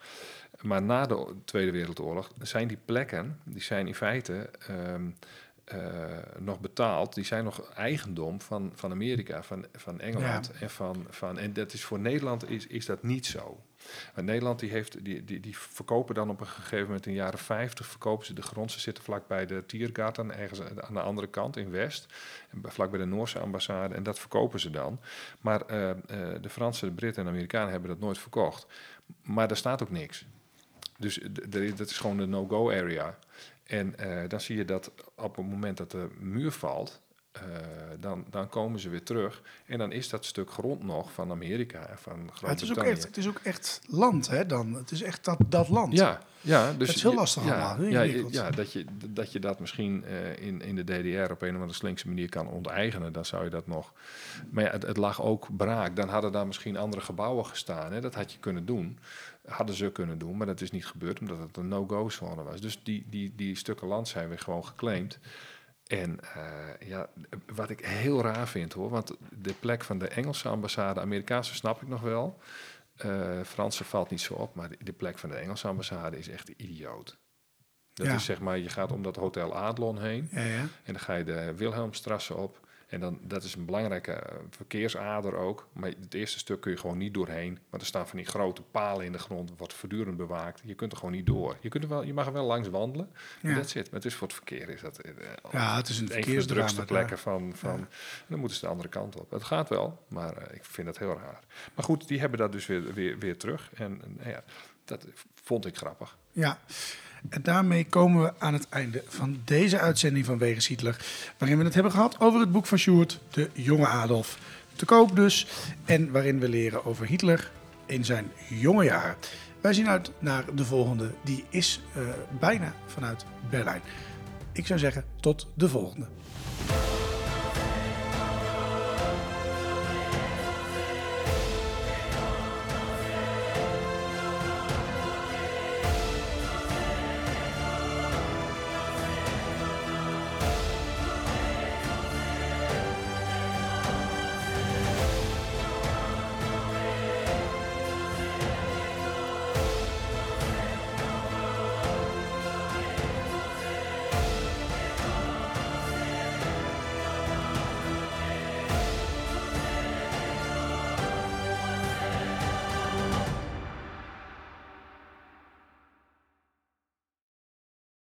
Maar na de Tweede Wereldoorlog zijn die plekken, die zijn in feite. Um, uh, nog betaald, die zijn nog eigendom van, van Amerika, van, van Engeland. Ja. En, van, van, en dat is voor Nederland is, is dat niet zo. Want Nederland die heeft, die, die, die verkopen dan op een gegeven moment in de jaren 50, verkopen ze de grond. Ze zitten vlakbij de Tiergarten, ergens aan de andere kant in West. Vlakbij de Noorse ambassade. En dat verkopen ze dan. Maar uh, de Fransen, de Britten en de Amerikanen hebben dat nooit verkocht. Maar daar staat ook niks. Dus dat is gewoon de no-go area. En dan zie je dat op het moment dat de muur valt, uh, dan, dan komen ze weer terug. En dan is dat stuk grond nog van Amerika en van Groot-Brittannië. Het, is ook echt, het is ook echt land, hè, dan. Het is echt dat, dat land. Ja, ja. Dus het is heel lastig ja, allemaal. Ja, ja, dat, je, dat je dat misschien uh, in, in de DDR op een of andere slinkse manier kan onteigenen, dan zou je dat nog... Maar ja, het, het lag ook braak. Dan hadden daar misschien andere gebouwen gestaan. Hè. Dat had je kunnen doen hadden ze kunnen doen, maar dat is niet gebeurd omdat het een no-go zone was. Dus die, die, die stukken land zijn weer gewoon geclaimd. En uh, ja, wat ik heel raar vind hoor, want de plek van de Engelse ambassade, Amerikaanse snap ik nog wel. Uh, Franse valt niet zo op, maar de, plek van de Engelse ambassade is echt idioot. Dat Ja. is zeg maar, je gaat om dat Hotel Adlon heen Ja, ja. en dan ga je de Wilhelmstrasse op. En dan, dat is een belangrijke eh, verkeersader ook. Maar het eerste stuk kun je gewoon niet doorheen. Want er staan van die grote palen in de grond, wordt voortdurend bewaakt. Je kunt er gewoon niet door. Je, kunt er wel, je mag er wel langs wandelen. Ja. Dat zit. Maar het is voor het verkeer. Is dat, eh, Ja, het is een van de drukste plekken van... van en dan moeten ze de andere kant op. Het gaat wel, maar eh, ik vind het heel raar. Maar goed, die hebben dat dus weer, weer, weer terug. En eh, nou ja, dat vond ik grappig. Ja, en daarmee komen we aan het einde van deze uitzending van Wegens Hitler. Waarin we het hebben gehad over het boek van Sjoerd, De Jonge Adolf. Te koop dus. En waarin we leren over Hitler in zijn jonge jaren. Wij zien uit naar de volgende. Die is eh, bijna vanuit Berlijn. Ik zou zeggen, tot de volgende.